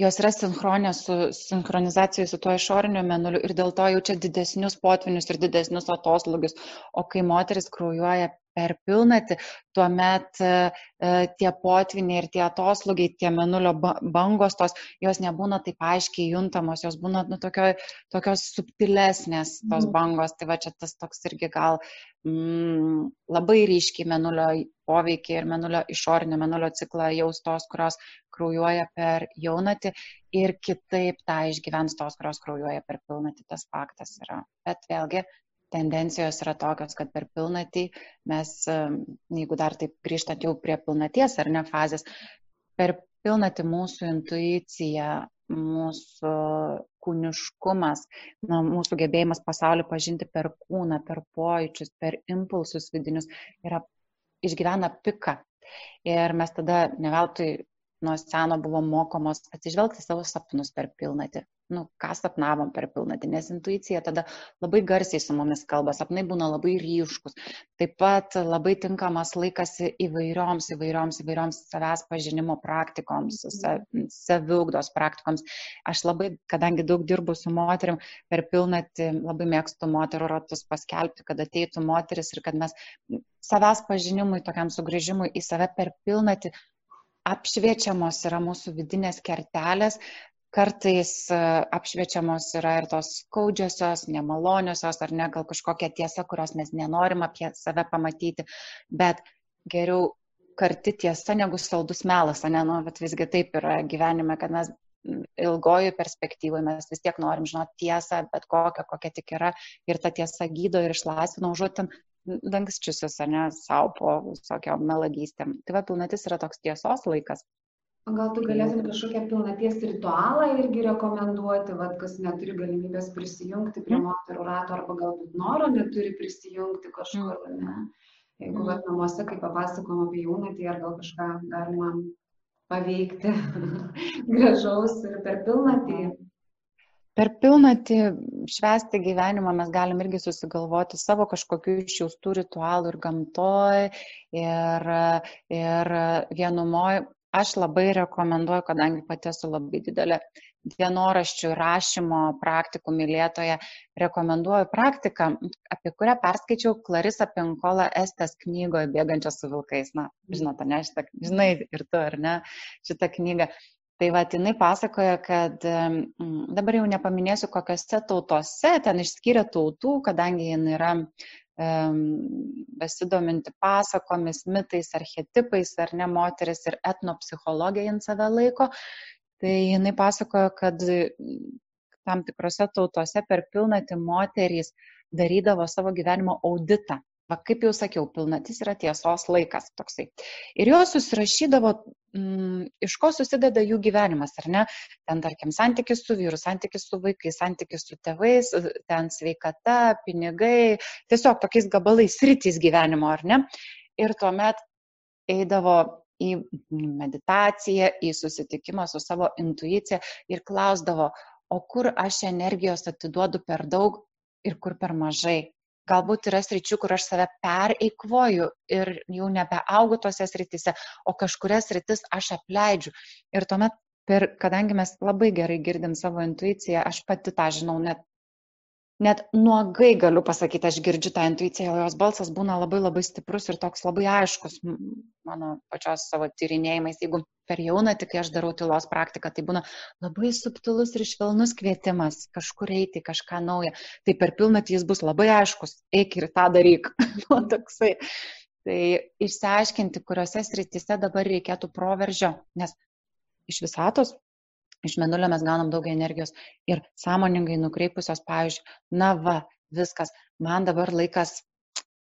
jos yra sinchronė su sinchronizacija su tuo išoriniu menuliu ir dėl to jaučia didesnius potvinius ir didesnius atoslūgius. O kai moteris kraujuoja per pilnatį, tuomet e, e, tie potviniai ir tie atoslūgiai, tie menulio bangos, tos, jos nebūna taip aiškiai juntamos, jos būna nu, tokio, tokios subtilesnės tos bangos. Tai va čia tas toks irgi gal mm, labai ryškiai menulio poveikiai ir menulio išorinio menulio ciklą jaus tos, kurios kraujuoja per jaunatį ir kitaip tą išgyvens tos, kurios kraujuoja per pilnatį. Tas faktas yra. Bet vėlgi, tendencijos yra tokios, kad per pilnatį mes, jeigu dar taip grįžtant jau prie pilnaties ar ne fazės, per pilnatį mūsų intuicija, mūsų kūniškumas, na, mūsų gebėjimas pasaulį pažinti per kūną, per pojūčius, per impulsus vidinius yra išgyvena piką. Ir mes tada neveltui nuo seno buvom mokomos atsižvelgti savo sapnus per pilnatį nu, ką sapnavom per pilnatį, nes intuicija tada labai garsiai su mumis kalba, sapnai būna labai ryškus. Taip pat labai tinkamas laikas įvairioms, įvairioms, įvairioms savęs pažinimo praktikoms, saviugdos praktikoms. Aš labai, kadangi daug dirbu su moterim, per pilnatį labai mėgstu moterų ratus paskelbti, kad ateitų moteris ir kad mes savęs pažinimui, tokiam sugrįžimui į save per pilnatį apšviečiamos yra mūsų vidinės kertelės, kartais e, apšviečiamos yra ir tos skaudžiosios, nemaloniosios ar ne gal kažkokia tiesa, kurios mes nenorim apie save pamatyti, bet geriau karti tiesa negu saldus melas, ne, nu, bet visgi taip yra gyvenime, kad mes ilgojų perspektyvoje mes vis tiek norim žinoti tiesą, bet kokią, kokia tik yra, ir ta tiesa gydo ir išlaisvina, užuot ten dangščiusius, ar ne, savo po visokiam melagystėm. Tai va, pilnatis yra toks tiesos laikas.
O gal tu galėtum kažkokią pilnaties ritualą irgi rekomenduoti, vad, kas neturi galimybės prisijungti prie mm. moterų rato arba galbūt noro neturi prisijungti kažkur, mm. ne? Jeigu mm. vad namuose, kaip papasakom apie jaunatį, ar gal kažką galima paveikti <laughs> gražaus ir per pilnatį.
Per pilnatį švęsti gyvenimą mes galim irgi susigalvoti savo kažkokių išjaustų ritualų ir gamtoj, ir, ir vienumoje aš labai rekomenduoju, kadangi pati esu labai didelė dienoraščių rašymo praktikų mylėtoja, rekomenduoju praktiką, apie kurią perskaičiau Clarisa Pinkola Estės knygoje Bėgančios su vilkais. Na, žinote, ne, šitą, žinai ir tu, ar ne, šitą knygą. Tai va, jinai pasakoja, kad dabar jau nepaminėsiu, kokiose tautose ten išskyrė tautų, kadangi jinai yra besidominti pasakomis, mitais, archetipais, ar ne moteris ir etnopsichologija jin save laiko. Tai jinai pasakojo, kad tam tikrose tautose per pilnatį moterys darydavo savo gyvenimo auditą. Va, kaip jau sakiau, pilnatis yra tiesos laikas toksai. Ir jos susirašydavo, mm, iš ko susideda jų gyvenimas, ar ne? Ten, tarkim, santykis su vyru, santykis su vaikais, santykis su tėvais, ten sveikata, pinigai, tiesiog tokiais gabalais rytis gyvenimo, ar ne? Ir tuomet eidavo į meditaciją, į susitikimą su savo intuicija ir klausdavo, o kur aš energijos atiduodu per daug ir kur per mažai galbūt yra sričių, kur aš save pereikvoju ir jau nebeaugu tose srityse, o kažkurias sritis aš apleidžiu. Ir tuomet, per, kadangi mes labai gerai girdim savo intuiciją, aš pati tą žinau, net, net nuogai galiu pasakyti, aš girdžiu tą intuiciją, o jos balsas būna labai labai stiprus ir toks labai aiškus mano pačios savo tyrinėjimais. Jeigu per jaunatį, kai aš darau tylos praktiką, tai būna labai subtilus ir švelnus kvietimas kažkur eiti, kažką naują. Tai per pilnatį jis bus labai aiškus, eik ir tą daryk. <laughs> nu, toksai. Tai išsiaiškinti, kuriuose srityse dabar reikėtų proveržio, nes iš visatos, iš menulio mes gaunam daug energijos ir sąmoningai nukreipusios, pavyzdžiui, na va, viskas, man dabar laikas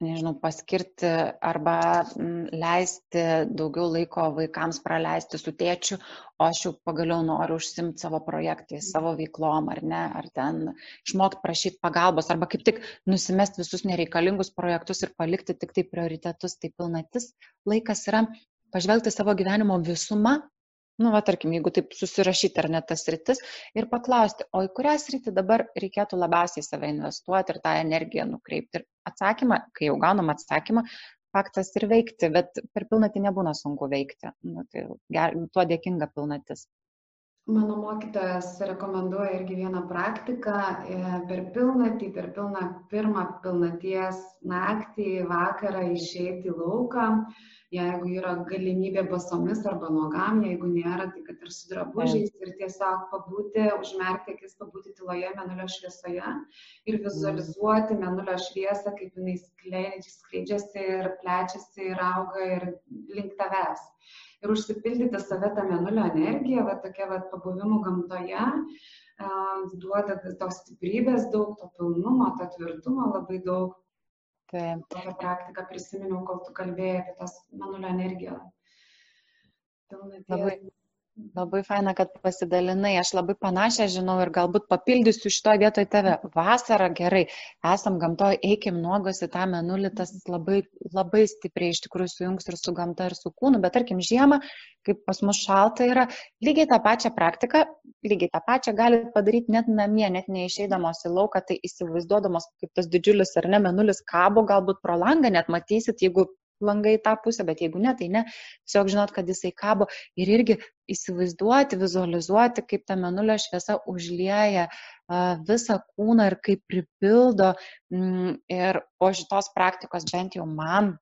nežinau, paskirti arba leisti daugiau laiko vaikams praleisti su tėčiu, o aš jau pagaliau noriu užsimti savo projektais, savo veiklom, ar ne, ar ten išmokti prašyti pagalbos, arba kaip tik nusimesti visus nereikalingus projektus ir palikti tik tai prioritetus, tai pilnatis laikas yra pažvelgti savo gyvenimo visumą nu, va, tarkim, jeigu taip susirašyti ar net tas rytis ir paklausti, o į kurią sritį dabar reikėtų labiausiai save investuoti ir tą energiją nukreipti. Ir atsakymą, kai jau gaunam atsakymą, faktas ir veikti, bet per pilnatį nebūna sunku veikti. Nu, tai ger, tuo dėkinga pilnatis.
Mano mokytojas rekomenduoja irgi vieną praktiką e, per pilnatį, per pilną, pirmą pilnaties naktį, vakarą išeiti į lauką jeigu yra galimybė basomis arba nuogam, jeigu nėra, tai kad ir su drabužiais ir tiesiog pabūti, užmerkti akis, pabūti tyloje menulio šviesoje ir vizualizuoti menulio šviesą, kaip jinai skleidžiasi ir plečiasi ir auga ir link tavęs. Ir užsipildyti save tą menulio energiją, va tokia va pabuvimų gamtoje, duoda tos stiprybės daug, to pilnumo, to tvirtumo labai daug. Tokią praktiką prisiminiau, kol tu kalbėjai apie tas manulio energiją.
Labai, labai faina, kad pasidalinai. Aš labai panašią žinau ir galbūt papildysiu šitoje vietoje tave. Vasara gerai, esam gamtoje, eikim nuogos į tą menulį, tas labai, labai stipriai iš tikrųjų sujungs ir su gamta, ir su kūnu. Bet tarkim, žiemą, kaip pas mus šalta yra, lygiai tą pačią praktiką, lygiai tą pačią galite padaryti net namie, net neišeidamos į lauką, tai įsivaizduodamos, kaip tas didžiulis ar ne menulis kabo, galbūt pro langą net matysit, jeigu langai tą pusę, bet jeigu ne, tai ne, tiesiog žinot, kad jisai kabo. Ir irgi įsivaizduoti, vizualizuoti, kaip ta menulio šviesa užlieja visą kūną ir kaip pripildo. Mm, ir po šitos praktikos bent jau man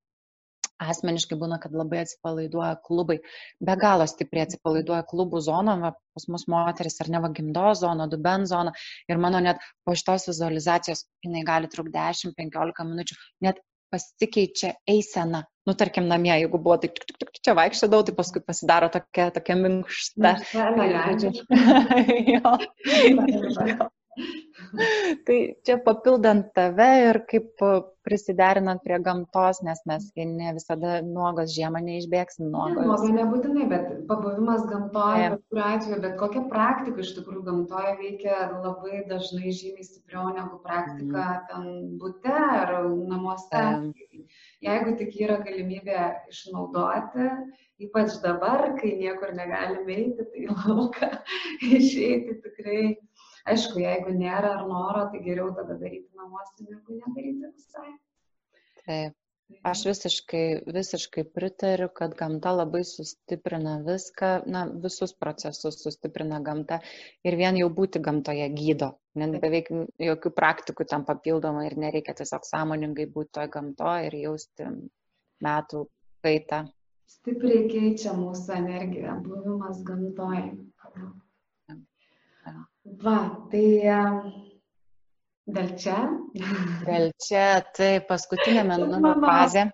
asmeniškai būna, kad labai atsipalaiduoja klubai, be galo stipriai atsipalaiduoja klubų zona, va, pas mus moteris ar ne va gimdo zona, duben zona. Ir mano net po šitos vizualizacijos jinai gali trukti 10-15 minučių, net pasikeičia eisena. Nu, tarkim, namie, jeigu buvo, tai tik, tik, tik čia vaikščiodavau, tai paskui pasidaro tokia, tokia minkšta. <laughs> jo. <laughs> tai čia papildant tave ir kaip prisiderinant prie gamtos, nes mes ne visada nuogos žiemą neišbėgsim nuogos.
Nuogo nebūtinai, bet pabuvimas gamtoje, bet kuriuo atveju, bet kokia praktika iš tikrųjų gamtoje veikia labai dažnai žymiai stipriau negu praktika mm. ten būte ar namuose. Mm. Jeigu tik yra galimybė išnaudoti, ypač dabar, kai niekur negalime eiti, tai lauką <laughs> išeiti tikrai Aišku, jeigu nėra ar noro, tai geriau tada daryti namuose, negu nedaryti visai.
Taip. Aš visiškai, visiškai pritariu, kad gamta labai sustiprina viską, na, visus procesus sustiprina gamta ir vien jau būti gamtoje gydo. Net beveik jokių praktikų tam papildomai ir nereikia tiesiog sąmoningai būti toje gamtoje ir jausti metų kaitą.
Stipriai keičia mūsų energiją, buvimas gamtoje. Va, tai dėl čia.
Dėl čia, tai paskutinė <laughs> mano fazė.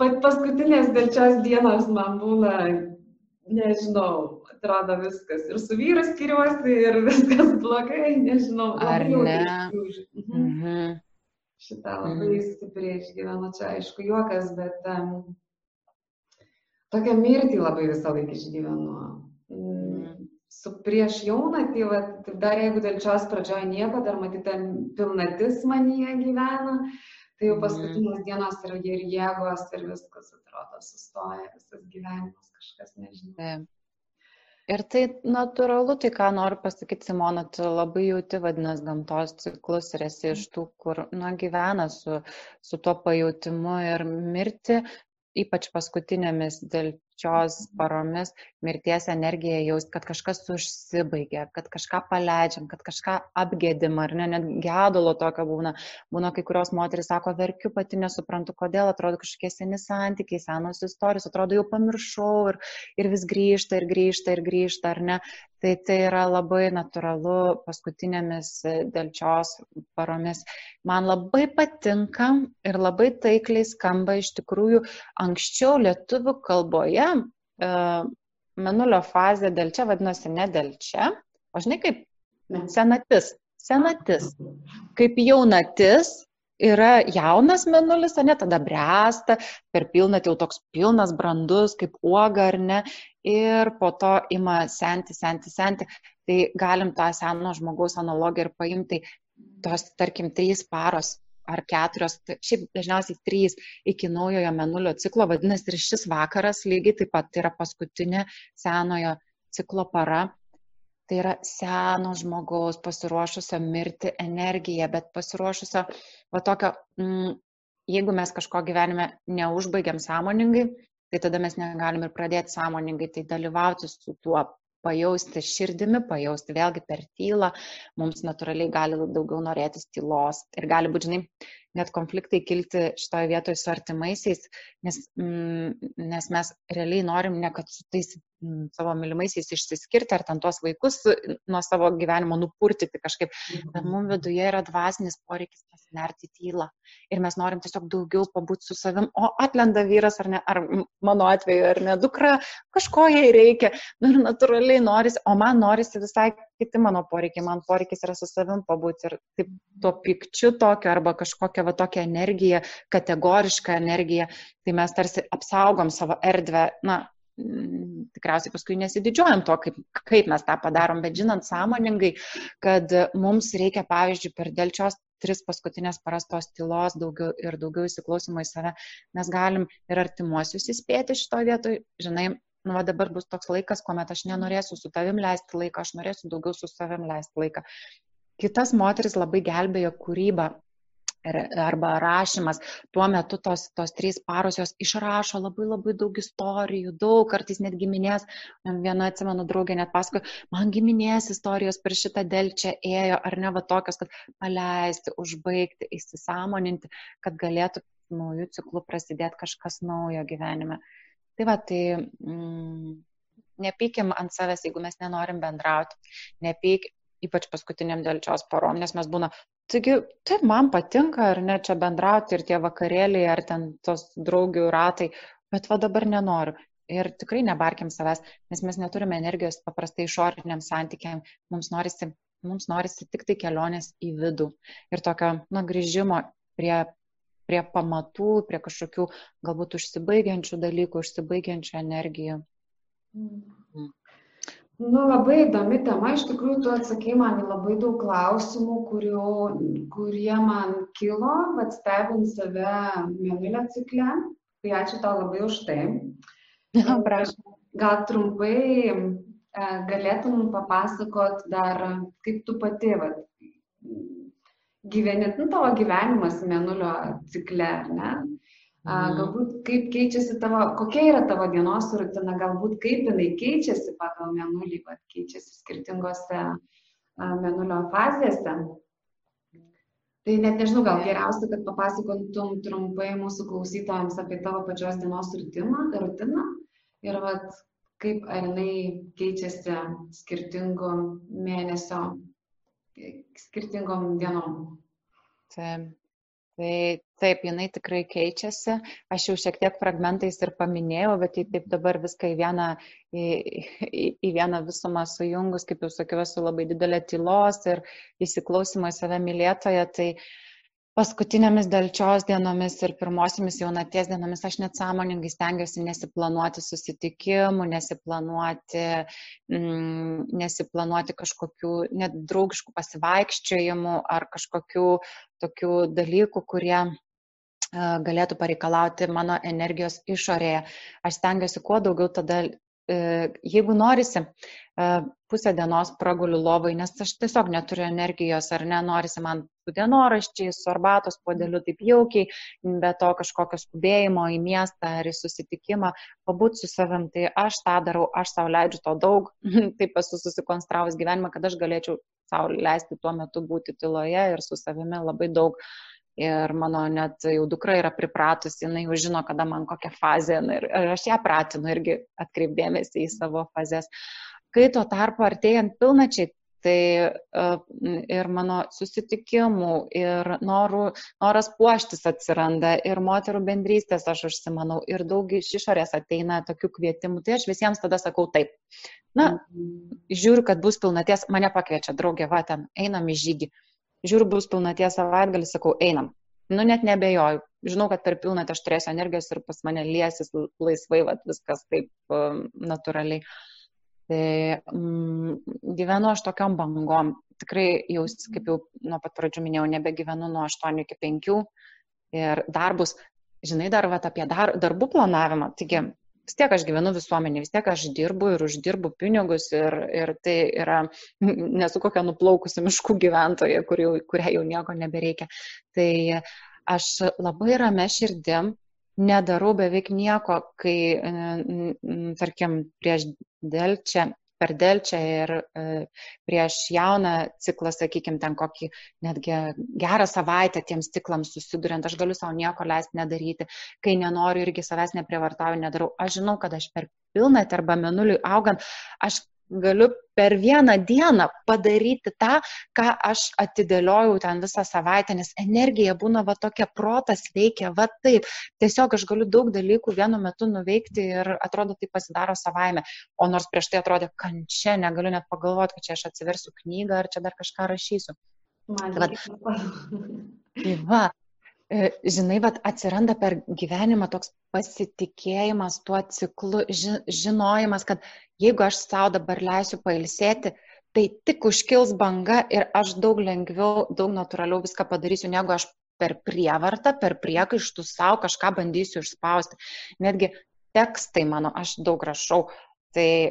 Pat paskutinės dėl šios dienos man būna, nežinau, atrodo viskas. Ir su vyru skiriuosi, ir <laughs> viskas blogai, nežinau.
Ar ne? Mhm.
Mhm. Šitą labai mhm. stipriai išgyvenu, čia aišku juokas, bet um, tokią mirtį labai visą laiką išgyvenu. Mm prieš jaunatį, va, dar jeigu dėl šios pradžioje nieko, dar matyti pilnatis manyje gyvena, tai jau mhm. paskutinės dienos yra ir jėgos ir viskas atrodo sustoja, visas gyvenimas kažkas nežinau.
Taip. Ir tai natūralu, tai ką noriu pasakyti, Simona, tu labai jauti, vadinasi, gamtos ciklus ir esi iš tų, kur, na, gyvena su, su tuo pajūtimu ir mirti, ypač paskutinėmis dėl delčios paromis mirties energiją jaust, kad kažkas užsibaigia, kad kažką paleidžiam, kad kažką apgėdim, ar ne, net gedulo tokio būna. Būna kai kurios moteris sako, verkiu pati nesuprantu, kodėl, atrodo kažkokie seni santykiai, senos istorijos, atrodo jau pamiršau ir, ir vis grįžta ir grįžta ir grįžta, ar ne. Tai tai yra labai natūralu paskutinėmis delčios paromis. Man labai patinka ir labai taikliai skamba iš tikrųjų anksčiau lietuvių kalboje e, menulio fazė delčia vadinosi ne delčia, o žinai kaip senatis. Senatis. Kaip jaunatis yra jaunas menulis, ne, tada bręsta, per pilnatį jau toks pilnas, brandus, kaip uoga ar ne, ir po to ima senti, senti, senti. Tai galim tą seno žmogaus analogiją ir paimti, tos, tarkim, trys paros ar keturios, tai šiaip dažniausiai trys iki naujojo menulio ciklo, vadinasi ir šis vakaras lygiai taip pat yra paskutinė senojo ciklo para. Tai yra seno žmogaus pasiruošusio mirti energija, bet pasiruošusio, va tokio, mm, jeigu mes kažko gyvenime neužbaigiam sąmoningai, tai tada mes negalim ir pradėti sąmoningai tai dalyvauti su tuo pajausti širdimi, pajausti vėlgi per tylą, mums natūraliai gali daugiau norėtis tylos. Ir gali būti, žinai, net konfliktai kilti šitoje vietoje su artimaisiais, nes, mm, nes mes realiai norim ne kad su tais savo mylimaisiais išsiskirti ar ten tuos vaikus nuo savo gyvenimo nupurtyti kažkaip, bet mums viduje yra dvasinis poreikis pasinerti tylą. Ir mes norim tiesiog daugiau pabūti su savim, o atlenda vyras ar ne, ar mano atveju, ar ne, dukra, kažko jai reikia. Nu, ir natūraliai norisi, o man norisi visai kiti mano poreikiai, man poreikis yra su savim pabūti ir taip tuo pikčiu tokio arba kažkokią va tokią energiją, kategorišką energiją, tai mes tarsi apsaugom savo erdvę, na, tikriausiai paskui nesididžiuojam to, kaip, kaip mes tą padarom, bet žinant sąmoningai, kad mums reikia, pavyzdžiui, per dėlčios tris paskutinės parastos tylos daugiau ir daugiau įsiklausimo į save, mes galim ir artimuosius įspėti šito vietoj, žinai, nu, va dabar bus toks laikas, kuomet aš nenorėsiu su tavim leisti laiką, aš norėsiu daugiau su savim leisti laiką. Kitas moteris labai gelbėjo kūrybą arba rašymas. Tuo metu tos, tos trys paros jos išrašo labai labai daug istorijų, daug, kartais net giminės. Viena, atsimenu, draugė net pasako, man giminės istorijos per šitą delčią ėjo, ar ne va tokios, kad paleisti, užbaigti, įsisamoninti, kad galėtų naujų ciklų prasidėti kažkas naujo gyvenime. Tai va, tai mm, nepykim ant savęs, jeigu mes nenorim bendrauti, nepyk, ypač paskutiniam dėlčios porom, nes mes būna, taigi, taip, man patinka ar ne čia bendrauti ir tie vakarėliai, ar ten tos draugių ratai, bet va dabar nenoriu. Ir tikrai nebarkim savęs, nes mes neturime energijos paprastai išoriniam santykiam, mums norisi, mums norisi tik tai kelionės į vidų ir tokio, na, grįžimo prie prie pamatų, prie kažkokių galbūt užsibaigiančių dalykų, užsibaigiančių energijų.
Mm. Nu, labai įdomi tema, iš tikrųjų tu atsakei man į labai daug klausimų, kurių, kurie man kilo, bet stebint save mėnulio cikle. Tai ačiū tau labai už tai. <laughs>
Prašau.
Gal trumpai e, galėtum papasakot dar, kaip tu pati vat, gyveni, nu, tavo gyvenimas mėnulio cikle, ar ne? Mhm. galbūt kaip keičiasi tavo, kokia yra tavo dienos rutina, galbūt kaip jinai keičiasi pagal mėnulį, bet keičiasi skirtingose a, mėnulio fazėse. Tai net nežinau, gal geriausia, kad papasakotum trumpai mūsų klausytojams apie tavo pačios dienos rutiną, rutiną ir vat, kaip ar jinai keičiasi skirtingų mėnesio skirtingom dienom.
Taip. Tai taip, jinai tikrai keičiasi. Aš jau šiek tiek fragmentais ir paminėjau, bet tai taip dabar viską į vieną, į, į, į vieną visumą sujungus, kaip jau sakiau, esu labai didelė tylos ir įsiklausimo į save mylėtoje. Tai uh, paskutinėmis delčios dienomis ir pirmosiomis jaunaties dienomis aš net sąmoningai stengiuosi nesiplanuoti susitikimų, nesiplanuoti, mm, nesiplanuoti kažkokių net draugiškų pasivaikščiojimų ar kažkokių tokių dalykų, kurie galėtų pareikalauti mano energijos išorėje. Aš stengiuosi kuo daugiau tada jeigu norisi, pusę dienos praguliu lovai, nes aš tiesiog neturiu energijos ar nenorisi man su dienoraščiais, su arbatos podeliu taip jaukiai, be to kažkokio skubėjimo į miestą ar į susitikimą, pabūti su savim, tai aš tą darau, aš savo leidžiu to daug, <laughs> taip esu susikonstravus gyvenimą, kad aš galėčiau savo leisti tuo metu būti tyloje ir su savimi labai daug. Ir mano net jau dukra yra pripratusi, jinai jau žino, kada man kokia fazė ir, ir aš ją pratinu irgi atkreipdėmėsi į savo fazės. Kai tuo tarpu artėjant pilnačiai, tai uh, ir mano susitikimų, ir norų, noras puoštis atsiranda, ir moterų bendrystės aš užsimanau, ir daug iš išorės ateina tokių kvietimų, tai aš visiems tada sakau taip. Na, žiūriu, kad bus pilnaties, mane pakviečia draugė, va, ten einam į žygį. Žiūriu, bus pilnaties savaitgalį, sakau, einam. Nu, net nebejoju. Žinau, kad per pilnatį aš turėsiu energijos ir pas mane liesis laisvai, va, viskas taip um, natūraliai. Tai mm, gyvenu aš tokiom bangom. Tikrai jau, kaip jau nuo pat pradžių minėjau, nebegyvenu nuo 8 iki 5 ir darbus, žinai, dar vat, apie dar, darbų planavimą. Taigi, vis tiek aš gyvenu visuomenė, vis tiek aš dirbu ir uždirbu pinigus ir, ir tai yra, <laughs> nesu kokia nuplaukusi miškų gyventoja, kur jau, kuriai jau nieko nebereikia. Tai aš labai ramę širdim nedarau beveik nieko, kai, tarkim, prieš delčią, per delčią ir e, prieš jauną ciklą, sakykime, ten kokį netgi gerą savaitę tiems ciklams susiduriant, aš galiu savo nieko leisti nedaryti, kai nenoriu irgi savęs neprievartauju, nedarau. Aš žinau, kad aš per pilnatį arba menuliui augant, aš galiu per vieną dieną padaryti tą, ką aš atidėliojau ten visą savaitę, nes energija būna va tokia, protas veikia, va taip. Tiesiog aš galiu daug dalykų vienu metu nuveikti ir atrodo tai pasidaro savaime. O nors prieš tai atrodė kančia, negaliu net pagalvoti, kad čia aš atsiversiu knygą ar čia dar kažką rašysiu.
Man tai va,
tai va, žinai, vat, atsiranda per gyvenimą toks pasitikėjimas tuo ciklu, ži, žinojimas, kad jeigu aš savo dabar leisiu pailsėti, tai tik užkils banga ir aš daug lengviau, daug natūraliau viską padarysiu, negu aš per prievartą, per priekaištų savo kažką bandysiu išspausti. Netgi tekstai mano, aš daug rašau, tai e,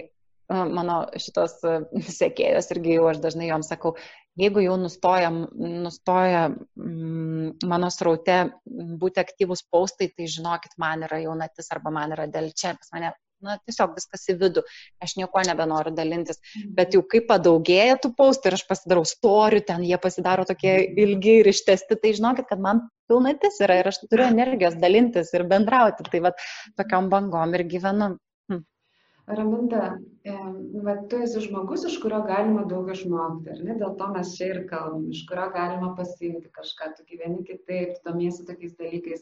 mano šitos e, sekėjos irgi jau aš dažnai joms sakau, jeigu jau nustoja, nustoja mm, mano sraute būti aktyvus paustai, tai žinokit, man yra jaunatis arba man yra dėl čia, pas mane na, tiesiog viskas į vidų, aš nieko nebenoriu dalintis. Mhm. Bet jau kai padaugėja tų paustų ir aš pasidarau storių, ten jie pasidaro tokie mhm. ilgi ir ištesti, tai žinokit, kad man pilnatis yra ir aš turiu energijos dalintis ir bendrauti. Tai va tokiam bangom ir gyvenu.
Raminta, va, tu esi žmogus, iš kurio galima daug išmokti, ar ne? Dėl to mes čia ir kalbam, iš kurio galima pasiimti kažką, tu gyveni kitaip, tu domiesi tokiais dalykais.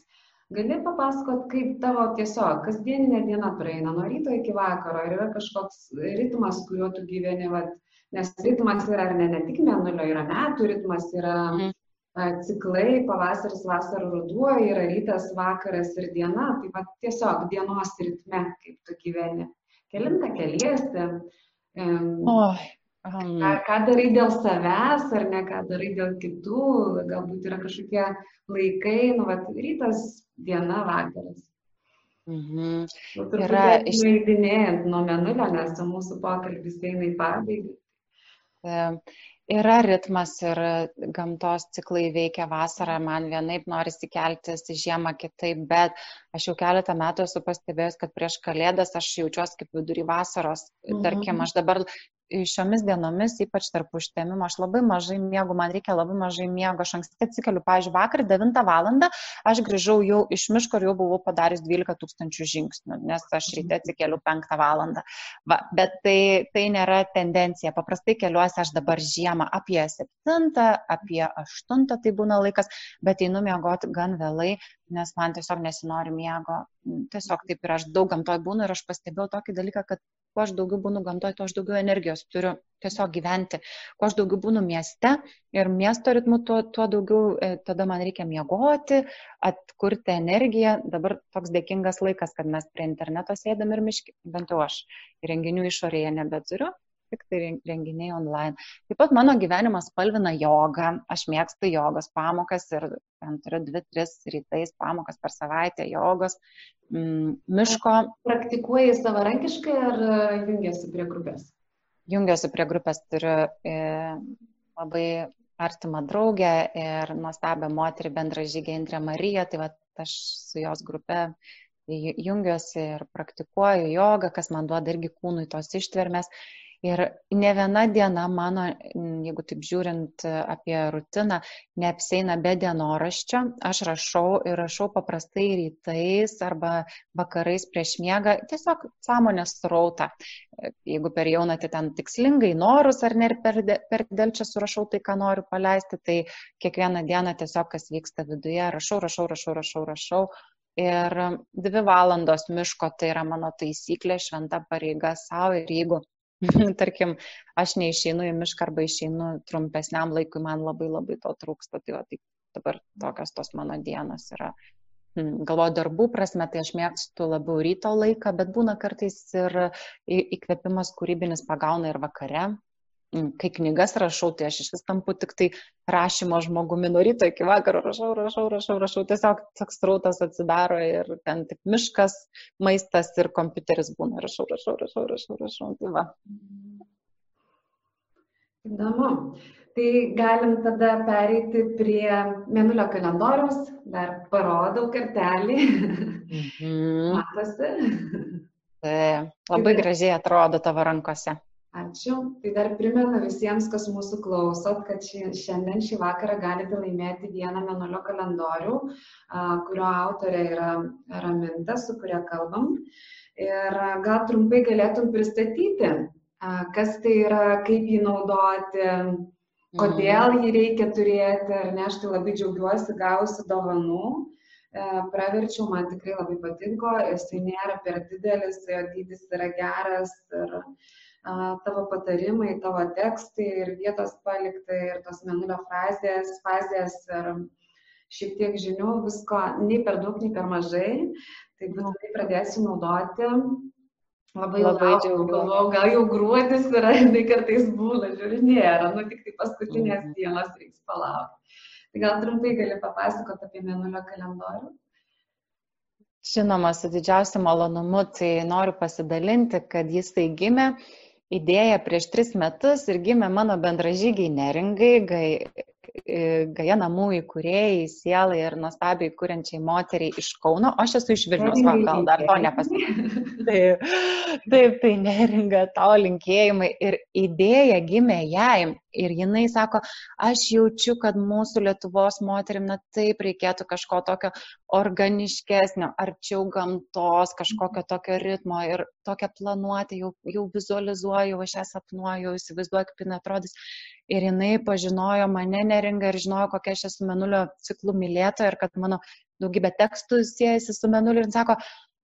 Gali papasakot, kaip tavo tiesiog kasdieninė diena praeina nuo ryto iki vakaro, ar yra kažkoks ritmas, kuriuo tu gyveni, va, nes ritmas yra ar ne, ne tik mėnulio, yra metų ritmas, yra mm. ciklai, pavasaris, vasara, ruduo, yra rytas, vakaras ir diena, tai va tiesiog dienos ritme, kaip tu gyveni kelintą keliesi,
oh,
um. ką, ką darai dėl savęs ar ne, ką darai dėl kitų, galbūt yra kažkokie laikai, nu, va, rytas, diena, vakaras.
Mhm.
Nu, yra išleidinėjant nuo menulio, nes mūsų pokalbis eina į pabaigą.
Yra ritmas ir gamtos ciklai veikia vasarą, man vienaip norisi keltis žiemą kitaip, bet aš jau keletą metų esu pastebėjęs, kad prieš kalėdas aš jaučiuosi kaip vidury vasaros. Mhm. Tarkim, aš dabar šiomis dienomis, ypač tarp užtemimo, aš labai mažai miegu, man reikia labai mažai miego, aš anksti atsikeliu, pavyzdžiui, vakar 9 val. aš grįžau jau iš miško ir jau buvau padaręs 12 tūkstančių žingsnių, nes aš ryte atsikeliu 5 val. Va, bet tai, tai nėra tendencija. Paprastai keliuosi aš dabar žiemą apie 7, apie 8 tai būna laikas, bet einu miegoti gan vėlai, nes man tiesiog nesinori miego. Tiesiog taip ir aš daug gamtoj būnu ir aš pastebėjau tokį dalyką, kad kuo aš daugiau būnu gamtoje, tuo aš daugiau energijos turiu tiesiog gyventi. Kuo aš daugiau būnu mieste ir miesto ritmu, tuo, tuo daugiau e, tada man reikia miegoti, atkurti energiją. Dabar toks dėkingas laikas, kad mes prie interneto sėdam ir miški, bent jau aš renginių išorėje nebeturiu. Tik tai renginiai online. Taip pat mano gyvenimas spalvina jogą, aš mėgstu jogos pamokas ir ten turiu dvi, tris rytais pamokas per savaitę jogos, mm, miško.
Praktikuoji savarankiškai ar e, jungiasi prie grupės?
Jungiuosi prie grupės, turiu e, labai artimą draugę ir nuostabią moterį bendražygę Indrę Mariją, tai va aš su jos grupe jungiuosi ir praktikuoju jogą, kas man duoda irgi kūnui tos ištvermės. Ir ne viena diena mano, jeigu taip žiūrint apie rutiną, neapseina be dienoraščio. Aš rašau ir rašau paprastai rytais arba vakarais prieš miegą, tiesiog sąmonės rautą. Jeigu per jaunatį ten tikslingai norus ar ne ir per, per dėl čia surašau tai, ką noriu paleisti, tai kiekvieną dieną tiesiog kas vyksta viduje, rašau, rašau, rašau, rašau, rašau. Ir dvi valandos miško tai yra mano taisyklė, šventa pareiga savo ir jeigu <laughs> tarkim, aš neišeinu į mišką arba išeinu trumpesniam laikui, man labai labai to trūksta. Tai, va, tai dabar tokios tos mano dienos yra. Hmm, galvoju, darbų prasme, tai aš mėgstu labiau ryto laiką, bet būna kartais ir įkvėpimas kūrybinis pagauna ir vakare. Kai knygas rašau, tai aš iš vis tampu tik tai rašymo žmogumi nuo ryto iki vakaro rašau, rašau, rašau, rašau. Tiesiog toks rautas atsidaro ir ten tik miškas, maistas ir kompiuteris būna. Rašau, rašau, rašau, rašau, rašau. Tai va.
Įdomu. Tai galim tada pereiti prie mėnulio kalendoriaus. Dar parodau kartelį. Mhm. <laughs> Matosi.
Tai labai gražiai atrodo tavo rankose.
Ačiū. Tai dar primenu visiems, kas mūsų klausot, kad šiandien šį vakarą galite laimėti vieną menulio kalendorių, kurio autorė yra Raminta, su kuria kalbam. Ir gal trumpai galėtum pristatyti, kas tai yra, kaip jį naudoti, kodėl mhm. jį reikia turėti, ar ne, aš tai labai džiaugiuosi gausi dovanų. E, praverčiau, man tikrai labai patiko, jisai nėra per didelis, jo dydis yra geras ir tavo patarimai, tavo tekstai ir vietos palikta ir tos menulio frazės, fazės ir šiek tiek žinių, visko nei per daug, nei per mažai. Tai būtinai pradėsiu naudoti. Labai, labai džiaugiuosi. Gal jau gruodis yra, tai kartais būna, žiūri, nėra, nu tik tai paskutinės mhm. dienos reiks palaukti. Tai gal trumpai gali papasakoti apie menulio kalendorių?
Žinoma, su didžiausiu malonumu, tai noriu pasidalinti, kad jis tai gimė idėja prieš tris metus ir gimė mano bendražygiai neringai, gai, Gaja namų įkūrėjai, sielai ir nuostabiai kuriančiai moteriai iš Kauno, o aš esu iš Vilnius, va, gal dar to nepasakė. <laughs> Taip, taip, tai neringa tau linkėjimai ir idėja gimė jai ir jinai sako, aš jaučiu, kad mūsų Lietuvos moterim, na taip reikėtų kažko tokio organiškesnio, arčiau gamtos, kažkokio tokio ritmo ir tokią planuotę jau, jau vizualizuoju, aš ją sapnuoju, įsivaizduoju, kaip jinai atrodys. Ir jinai pažinojo mane neringą ir žinojo, kokia aš esu menulio ciklų mylėtoja ir kad mano daugybė tekstų siejasi su menuliu ir sako,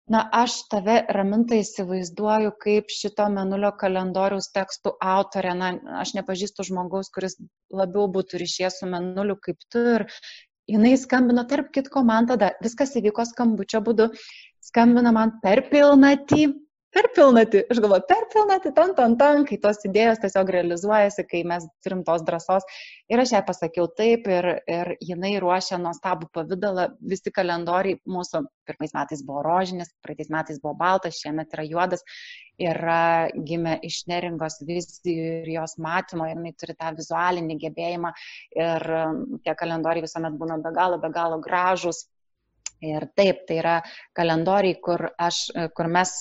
na aš tave raminta įsivaizduoju kaip šito mėnulio kalendoriaus tekstų autorė na aš nepažįstu žmogaus kuris labiau būtų ryšyje su mėnuliu kaip tu ir jinai skambino tarp kitko man tada viskas įvyko skambučio būdu. Skambino man per pilnatį per pilnatį, aš galvoju, per pilnatį, tan, tan, tan, kai tos idėjos tiesiog realizuojasi, kai mes turim tos drąsos. Ir aš ją pasakiau taip ir, ir jinai ruošia nuostabų pavydalą, visi kalendoriai mūsų pirmais metais buvo rožinis, praeitais metais buvo baltas, šiemet yra juodas, yra gimę iš neringos vizijų ir jos matymo, ir jinai turi tą vizualinį gebėjimą. Ir tie kalendoriai visuomet būna be galo, be galo gražus Ir taip, tai yra kalendoriai, kur, aš, kur mes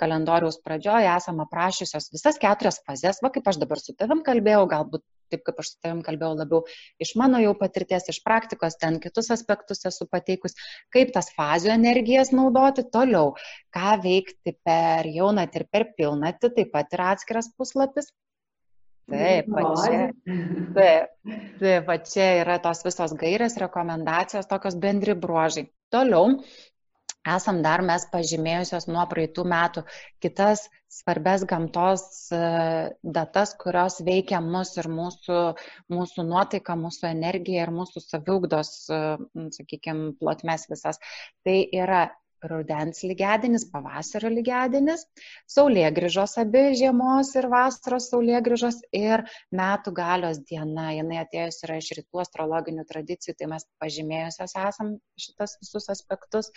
kalendoriaus pradžioje esame aprašiusios visas keturias fazes, va kaip aš dabar su tavim kalbėjau, galbūt taip kaip aš su tavim kalbėjau labiau iš mano jau patirties, iš praktikos, ten kitus aspektus esu pateikus, kaip tas fazių energijas naudoti toliau, ką veikti per jaunatį ir per pilnatį, taip pat yra atskiras puslapis. Taip, va čia, taip, taip, va čia yra tos visos gairės, rekomendacijos, tokios bendri bruožai. Toliau esam dar mes pažymėjusios nuo praeitų metų kitas svarbes gamtos e, datas, kurios veikia mus ir mūsų, mūsų nuotaiką, mūsų energiją ir mūsų saviugdos, e, sakykime, plotmes visas. Tai yra rudens lygedienis, pavasario lygedienis, saulėgrįžos abi žiemos ir vasaros saulėgrįžos ir metų galios diena. Jis atėjus yra iš rytų astrologinių tradicijų, tai mes pažymėjusios esam šitas visus aspektus.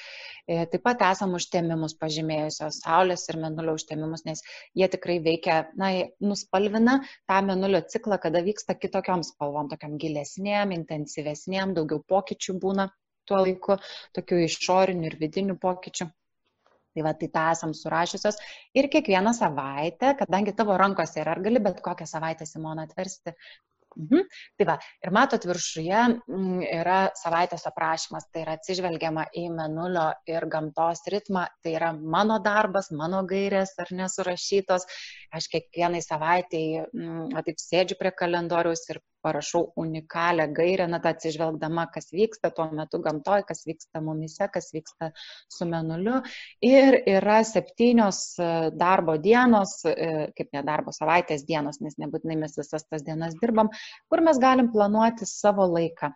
E, taip pat esam užtemimus pažymėjusios Saulės ir Menulio užtemimus, nes jie tikrai veikia, na, nuspalvina tą Menulio ciklą, kada vyksta kitokiam spalvom, tokiam gilesnėm, intensyvesnėm, daugiau pokyčių būna tuo laiku, tokių išorinių ir vidinių pokyčių. Tai va, tai tą esam surašysios. Ir kiekvieną savaitę, kadangi tavo rankose yra, ar gali bet kokią savaitę Simoną atversti, Mhm. Tai va, ir matot, viršuje mm, yra savaitės aprašymas, tai yra atsižvelgiama į menulio ir gamtos ritmą, tai yra mano darbas, mano gairės ar nesurašytos. Aš kiekvienai savaitėjai, mm, taip sėdžiu prie kalendoriaus ir parašau unikalią gairę, na, tą atsižvelgdama, kas vyksta tuo metu gamtoje, kas vyksta mumise, kas vyksta su menuliu. Ir yra septynios e, darbo dienos, e, kaip ne darbo savaitės dienos, nes nebūtinai mes visas tas dienas dirbam, kur mes galim planuoti savo laiką.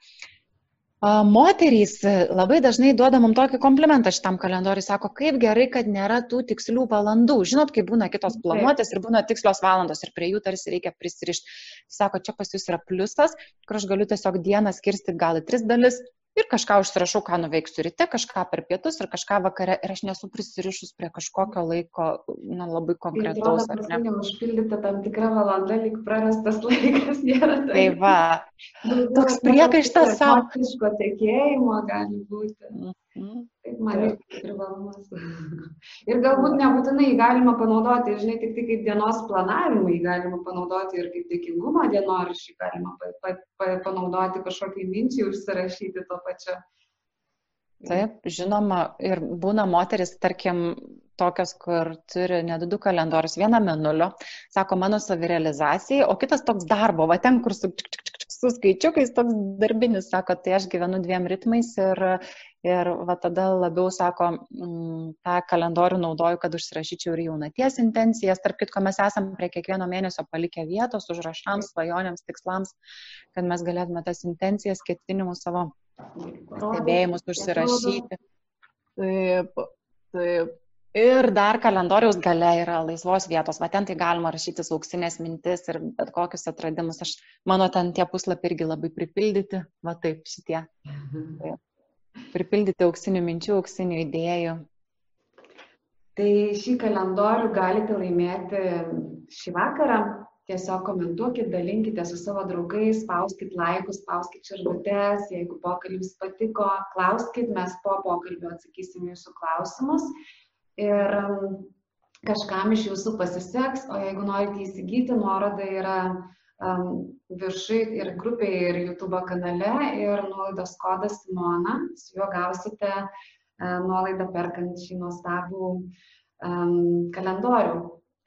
Moterys e, labai dažnai duoda mums tokį komplimentą šitam kalendoriui, sako, kaip gerai, kad nėra tų tikslių valandų. Žinot, kaip būna kitos planuotės ir būna tikslios valandos ir prie jų tarsi reikia prisirišti. Sako, čia pas jūs yra pliusas, kur aš galiu tiesiog dieną skirsti gal į tris dalis ir kažką užsirašau, ką nuveiksiu ryte, kažką per pietus ir kažką vakare ir aš nesu prisirišus prie kažkokio laiko, na, labai konkretaus.
Tai ar ne? Užpildyti tam tikrą valandą, lik prarastas <laughs> laikas nėra.
Tai, tai va, toks priekaištas savo.
Visiško tekėjimo gali būti. Mm. Taip, man irgi privalumas. <laughs> ir galbūt nebūtinai galima panaudoti, žinai, tik tai kaip dienos planavimui galima panaudoti ir kaip dėkingumo dienoraštį galima pa, pa, pa, panaudoti kažkokį minčių užsirašyti to pačiu.
Taip, žinoma, ir būna moteris, tarkim, tokios, kur turi net du kalendorius, vieną menulio, sako mano savirealizacijai, o kitas toks darbo, va ten, kur su, su skaičiukais toks darbinis, sako, tai aš gyvenu dviem ritmais ir, Ir va tada labiau, sako, mm, tą kalendorių naudoju, kad užsirašyčiau ir jaunaties intencijas. Tarp kitko, mes esam prie kiekvieno mėnesio palikę vietos užrašams, svajonėms, tikslams, kad mes galėtume tas intencijas, ketinimus savo stebėjimus užsirašyti. Taip, taip. Ir dar kalendoriaus gale yra laisvos vietos, va ten tai galima rašyti auksinės mintis ir bet kokius atradimus. Aš, mano ten tie puslapiai irgi labai pripildyti, va taip šitie. Mhm. Taip pripildyti auksinių minčių, auksinių idėjų.
Tai šį kalendorių galite laimėti šį vakarą. Tiesiog komentuokit, dalinkite su savo draugais, spauskit laikus, spauskit širdutės, jeigu pokalbis patiko, klauskit, mes po pokalbio atsakysim jūsų klausimus. Ir um, kažkam iš jūsų pasiseks, o jeigu norite įsigyti, nuoroda yra viršui ir grupėje, ir YouTube kanale ir nuolaidos kodas Simona, su juo gausite nuolaidą perkant šį nuostabų um, kalendorių.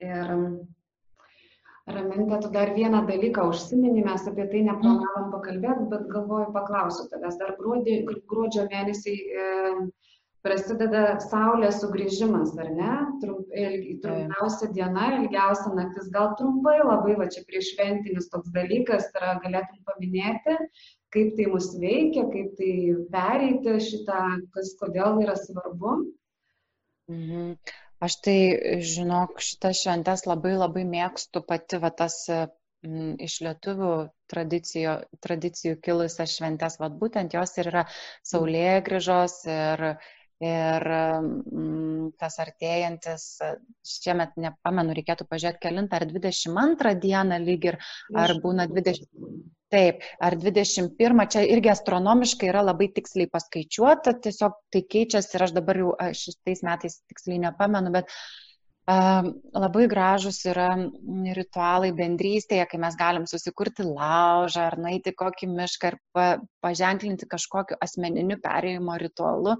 Ir Ramintė, tu dar vieną dalyką užsiminį, mes apie tai neplanavom pakalbėti, bet galvoju, paklausiu tavęs. Dar gruodį, gruodžio mėnesį e, prasideda Saulės sugrįžimas, ar ne? Trump, ilgi, trumpiausia diena, ilgiausia naktis, gal trumpai labai, va čia prieš šventinis toks dalykas yra, galėtum paminėti, kaip tai mus veikia, kaip tai pereiti šitą, kas kodėl yra svarbu.
Mhm. Aš tai, žinok, šitas šventes labai labai mėgstu pati, va tas m, iš lietuvių tradicijų, tradicijų kilusias šventes, va būtent jos ir yra saulėgrįžos ir Ir mm, tas artėjantis, šiemet nepamenu, reikėtų pažiūrėti kelintą ar 22 dieną lyg ir, ar būna 20. Taip, ar 21, čia irgi astronomiškai yra labai tiksliai paskaičiuota, tiesiog tai keičiasi ir aš dabar jau šitais metais tiksliai nepamenu, bet Labai gražus yra ritualai bendrystėje, kai mes galim susikurti laužą ar naiti kokį mišką ir pa, paženklinti kažkokiu asmeniniu perėjimo ritualu.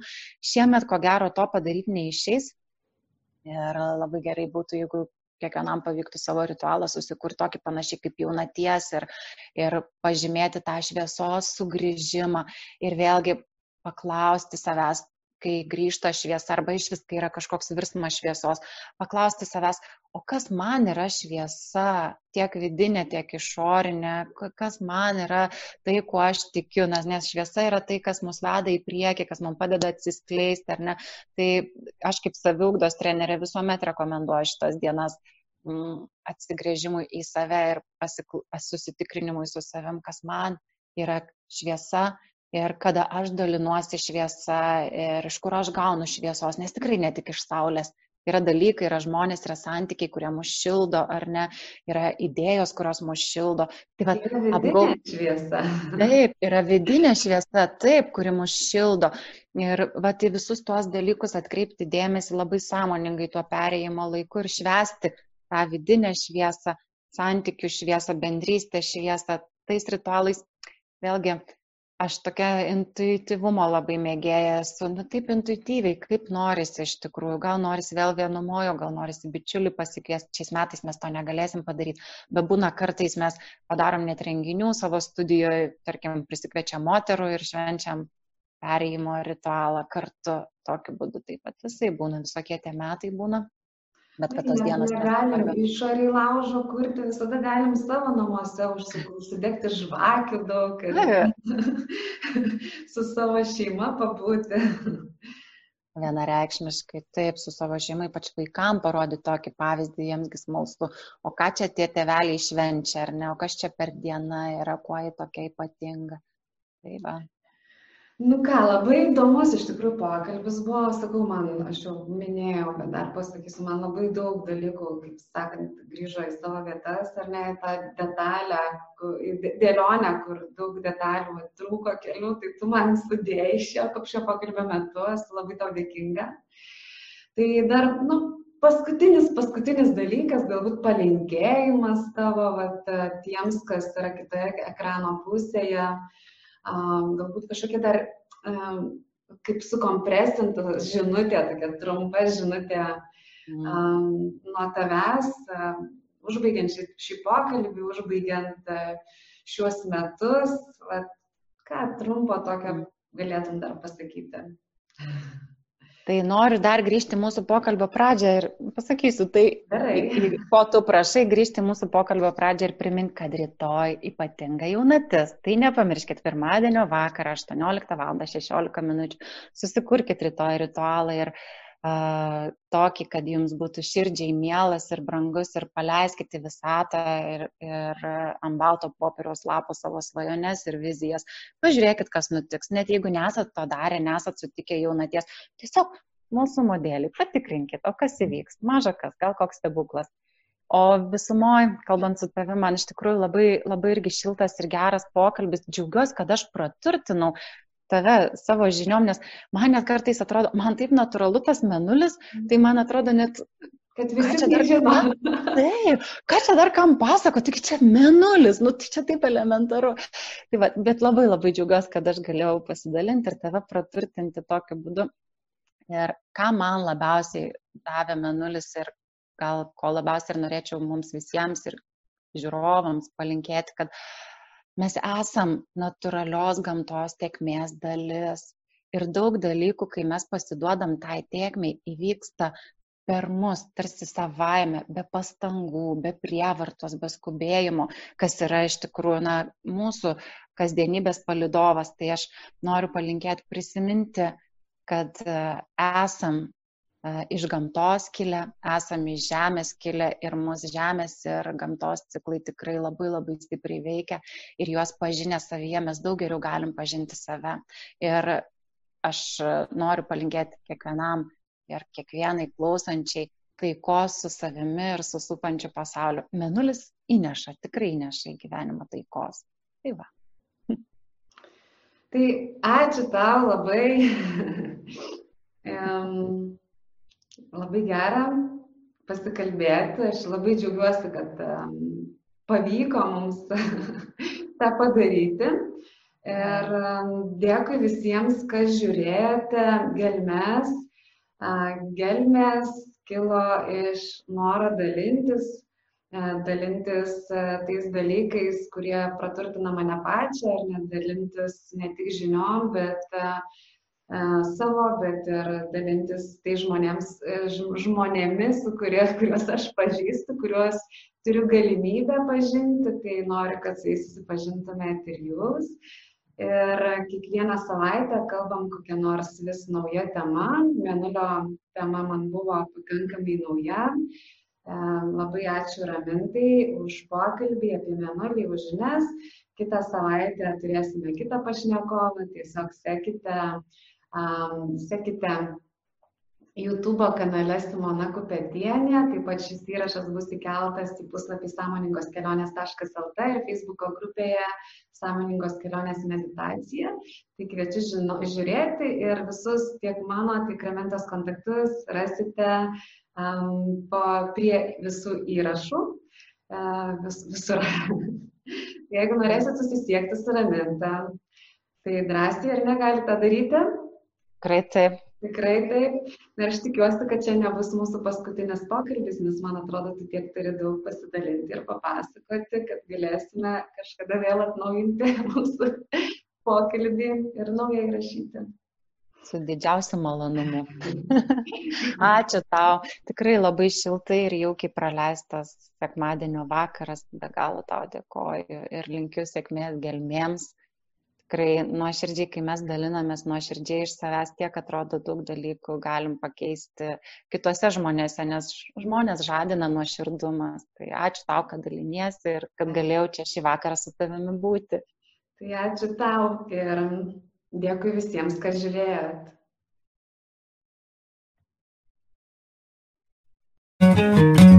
Šiemet, ko gero, to padaryti neišeis. Ir labai gerai būtų, jeigu kiekvienam pavyktų savo ritualą susikurti tokį panašiai kaip jaunaties ir, ir pažymėti tą šviesos sugrįžimą ir vėlgi paklausti savęs, kai grįžta šviesa arba iš vis, kai yra kažkoks virsmas šviesos, paklausti savęs, o kas man yra šviesa, tiek vidinė, tiek išorinė, kas man yra tai, kuo aš tikiu, nes, šviesa yra tai, kas mus veda į priekį, kas man padeda atsiskleisti, ar ne. Tai aš kaip saviugdos trenerė visuomet rekomenduoju šitas dienas mm, atsigrėžimui į save ir susitikrinimui su savim, kas man yra šviesa ir kada aš dalinuosi šviesa ir iš kur aš gaunu šviesos, nes tikrai ne tik iš saulės. Yra dalykai, yra žmonės, yra santykiai, kurie mus šildo, ar ne, yra idėjos, kurios mus šildo.
Tai va, apgau... šviesa.
Taip, yra vidinė šviesa, taip, kuri mus šildo. Ir va, tai visus tuos dalykus atkreipti dėmesį labai sąmoningai tuo perėjimo laiku ir švesti tą vidinę šviesą, santykių šviesą, bendrystę šviesą, tais ritualais. Vėlgi, aš tokia intuityvumo labai mėgėja esu, nu taip intuityviai, kaip norisi iš tikrųjų, gal norisi vėl vienumojo, gal norisi bičiulį pasikviesti, šiais metais mes to negalėsim padaryti, bet būna kartais mes padarom net renginių savo studijoje, tarkim, prisikviečiam moterų ir švenčiam perėjimo ritualą kartu, tokiu būdu taip pat visai būna, visokie tie metai būna. Bet kad tos dienos.
Negalim išoriai laužo kurti, visada galim savo namuose užsidegti žvakių daug ir <laughs> su savo šeima pabūti.
Vienareikšmiškai taip, su savo šeima, ypač vaikam parodyti tokį pavyzdį, jiemsgi smalsu, o ką čia tie tėveliai švenčia, ar ne, o kas čia per dieną yra, kuo jį tokia ypatinga. Tai va.
Nu ką, labai įdomus iš tikrųjų pokalbis buvo, sakau, man, aš jau minėjau, bet dar pasakysiu, man labai daug dalykų, kaip sakant, grįžo į savo vietas, ar ne, tą detalę, dėlionę, kur daug detalių trūko kelių, tai tu man sudėjai šio, šio pokalbio metu, esu labai tau dėkinga. Tai dar, nu, paskutinis, paskutinis dalykas, galbūt palinkėjimas tavo, vat, tiems, kas yra kitoje ekrano pusėje galbūt kažkokia dar kaip sukompresinta žinutė, tokia trumpa žinutė mm. nuo tavęs, užbaigiant šį, šį pokalbį, užbaigiant šiuos metus, vat, ką trumpo tokio galėtum dar pasakyti? <laughs>
Tai noriu dar grįžti mūsų pokalbio pradžią ir pasakysiu, tai Gerai. ko tu prašai grįžti mūsų pokalbio pradžią ir priminti, kad rytoj ypatinga jaunatis. Tai nepamirškit pirmadienio vakarą 18 val. 16 min. Susikurkit rytoj ritualą ir uh, tokį, kad jums būtų širdžiai mielas ir brangus ir paleiskite visatą ir, ir ant balto popieriaus lapo savo svajones ir vizijas. Pažiūrėkit, kas nutiks. Net jeigu nesat to darę, nesat sutikę jaunaties, tiesiog smalsumo dėlį patikrinkit, o kas įvyks. Maža kas, gal koks stebuklas. O visumoje, kalbant su tavimi, man iš tikrųjų labai, labai irgi šiltas ir geras pokalbis. Džiaugiuosi, kad aš praturtinau tave savo žiniom, nes man net kartais atrodo, man taip natūralu tas menulis, tai man atrodo net
Kad visi čia dar žino. <laughs>
Taip, ką čia dar kam pasako, tik čia menulis, nu tai čia taip elementaru. Tai va, bet labai labai džiaugiuosi, kad aš galėjau pasidalinti ir tave praturtinti tokiu būdu. Ir ką man labiausiai davė menulis ir gal ko labiausiai ir norėčiau mums visiems ir žiūrovams palinkėti, kad mes esam natūralios gamtos tiekmės dalis. Ir daug dalykų, kai mes pasiduodam tai tiekmei, įvyksta per mus, tarsi savaime, be pastangų, be prievartos, be skubėjimo, kas yra iš tikrųjų na, mūsų kasdienybės palidovas. Tai aš noriu palinkėti prisiminti, kad e, esam iš gamtos kilę, esam iš žemės kilę ir mūsų žemės ir gamtos ciklai tikrai labai labai stipriai veikia ir juos pažinę savyje mes daug geriau galim pažinti save. Ir aš noriu palinkėti kiekvienam ir kiekvienai klausančiai taikos su savimi ir su supančiu pasauliu. Menulis įneša, tikrai įneša į gyvenimą taikos. Tai va.
Tai ačiū tau labai. um, labai gera pasikalbėti. Aš labai džiaugiuosi, kad pavyko mums <laughs> tą padaryti. Ir dėkui visiems, kas žiūrėjote gelmes Gelmės kilo iš noro dalintis, dalintis tais dalykais, kurie praturtina mane pačią, ar net dalintis ne tik žiniom, bet savo, bet ir dalintis tai žmonėms, e, žmonėmis, kurie, kuriuos aš pažįstu, kuriuos turiu galimybę pažinti, tai noriu, kad su jais susipažintumėte ir jūs. Ir kiekvieną savaitę kalbam kokią nors vis naują temą. Mėnulio tema man buvo pakankamai nauja. Labai ačiū Ramintai už pokalbį apie mėnulį, už žinias. Kitą savaitę turėsime kitą pašnekovą, tiesiog sekite uh, um, sekite YouTube kanale Simona Kupetienė, taip pat šis įrašas bus įkeltas į puslapį sąmoningos kelionės.lt ir Facebook grupėje sąmoningos kelionės meditacija. Tai kviečiu žino, žiūrėti ir visus tiek mano, tiek Rementos kontaktus rasite um, po, prie visų įrašų. Uh, vis, visur. <laughs> Jeigu norėsit susisiekti su Ramenta, tai drąsiai ar negalite daryti?
Tikrai taip.
Tikrai taip. Ir aš tikiuosi, kad čia nebus mūsų paskutinis pokalbis, nes man atrodo, tu tiek turi daug pasidalinti ir papasakoti, kad galėsime kažkada vėl atnaujinti <laughs> mūsų pokalbį ir naujai rašyti.
Su didžiausiu malonumu. <laughs> Ačiū tau. Tikrai labai šiltai ir jaukiai praleistas sekmadienio vakaras. Be galo tau dėkoju ir linkiu sėkmės gelmėms tikrai nuoširdžiai, kai mes dalinamės nuoširdžiai iš savęs, tiek atrodo daug dalykų galim pakeisti kitose žmonėse, nes žmonės žadina nuoširdumas. Tai ačiū tau, kad daliniesi ir kad galėjau čia šį vakarą su tavimi būti.
Tai ačiū tau ir dėkui visiems, kad žiūrėjot. thank you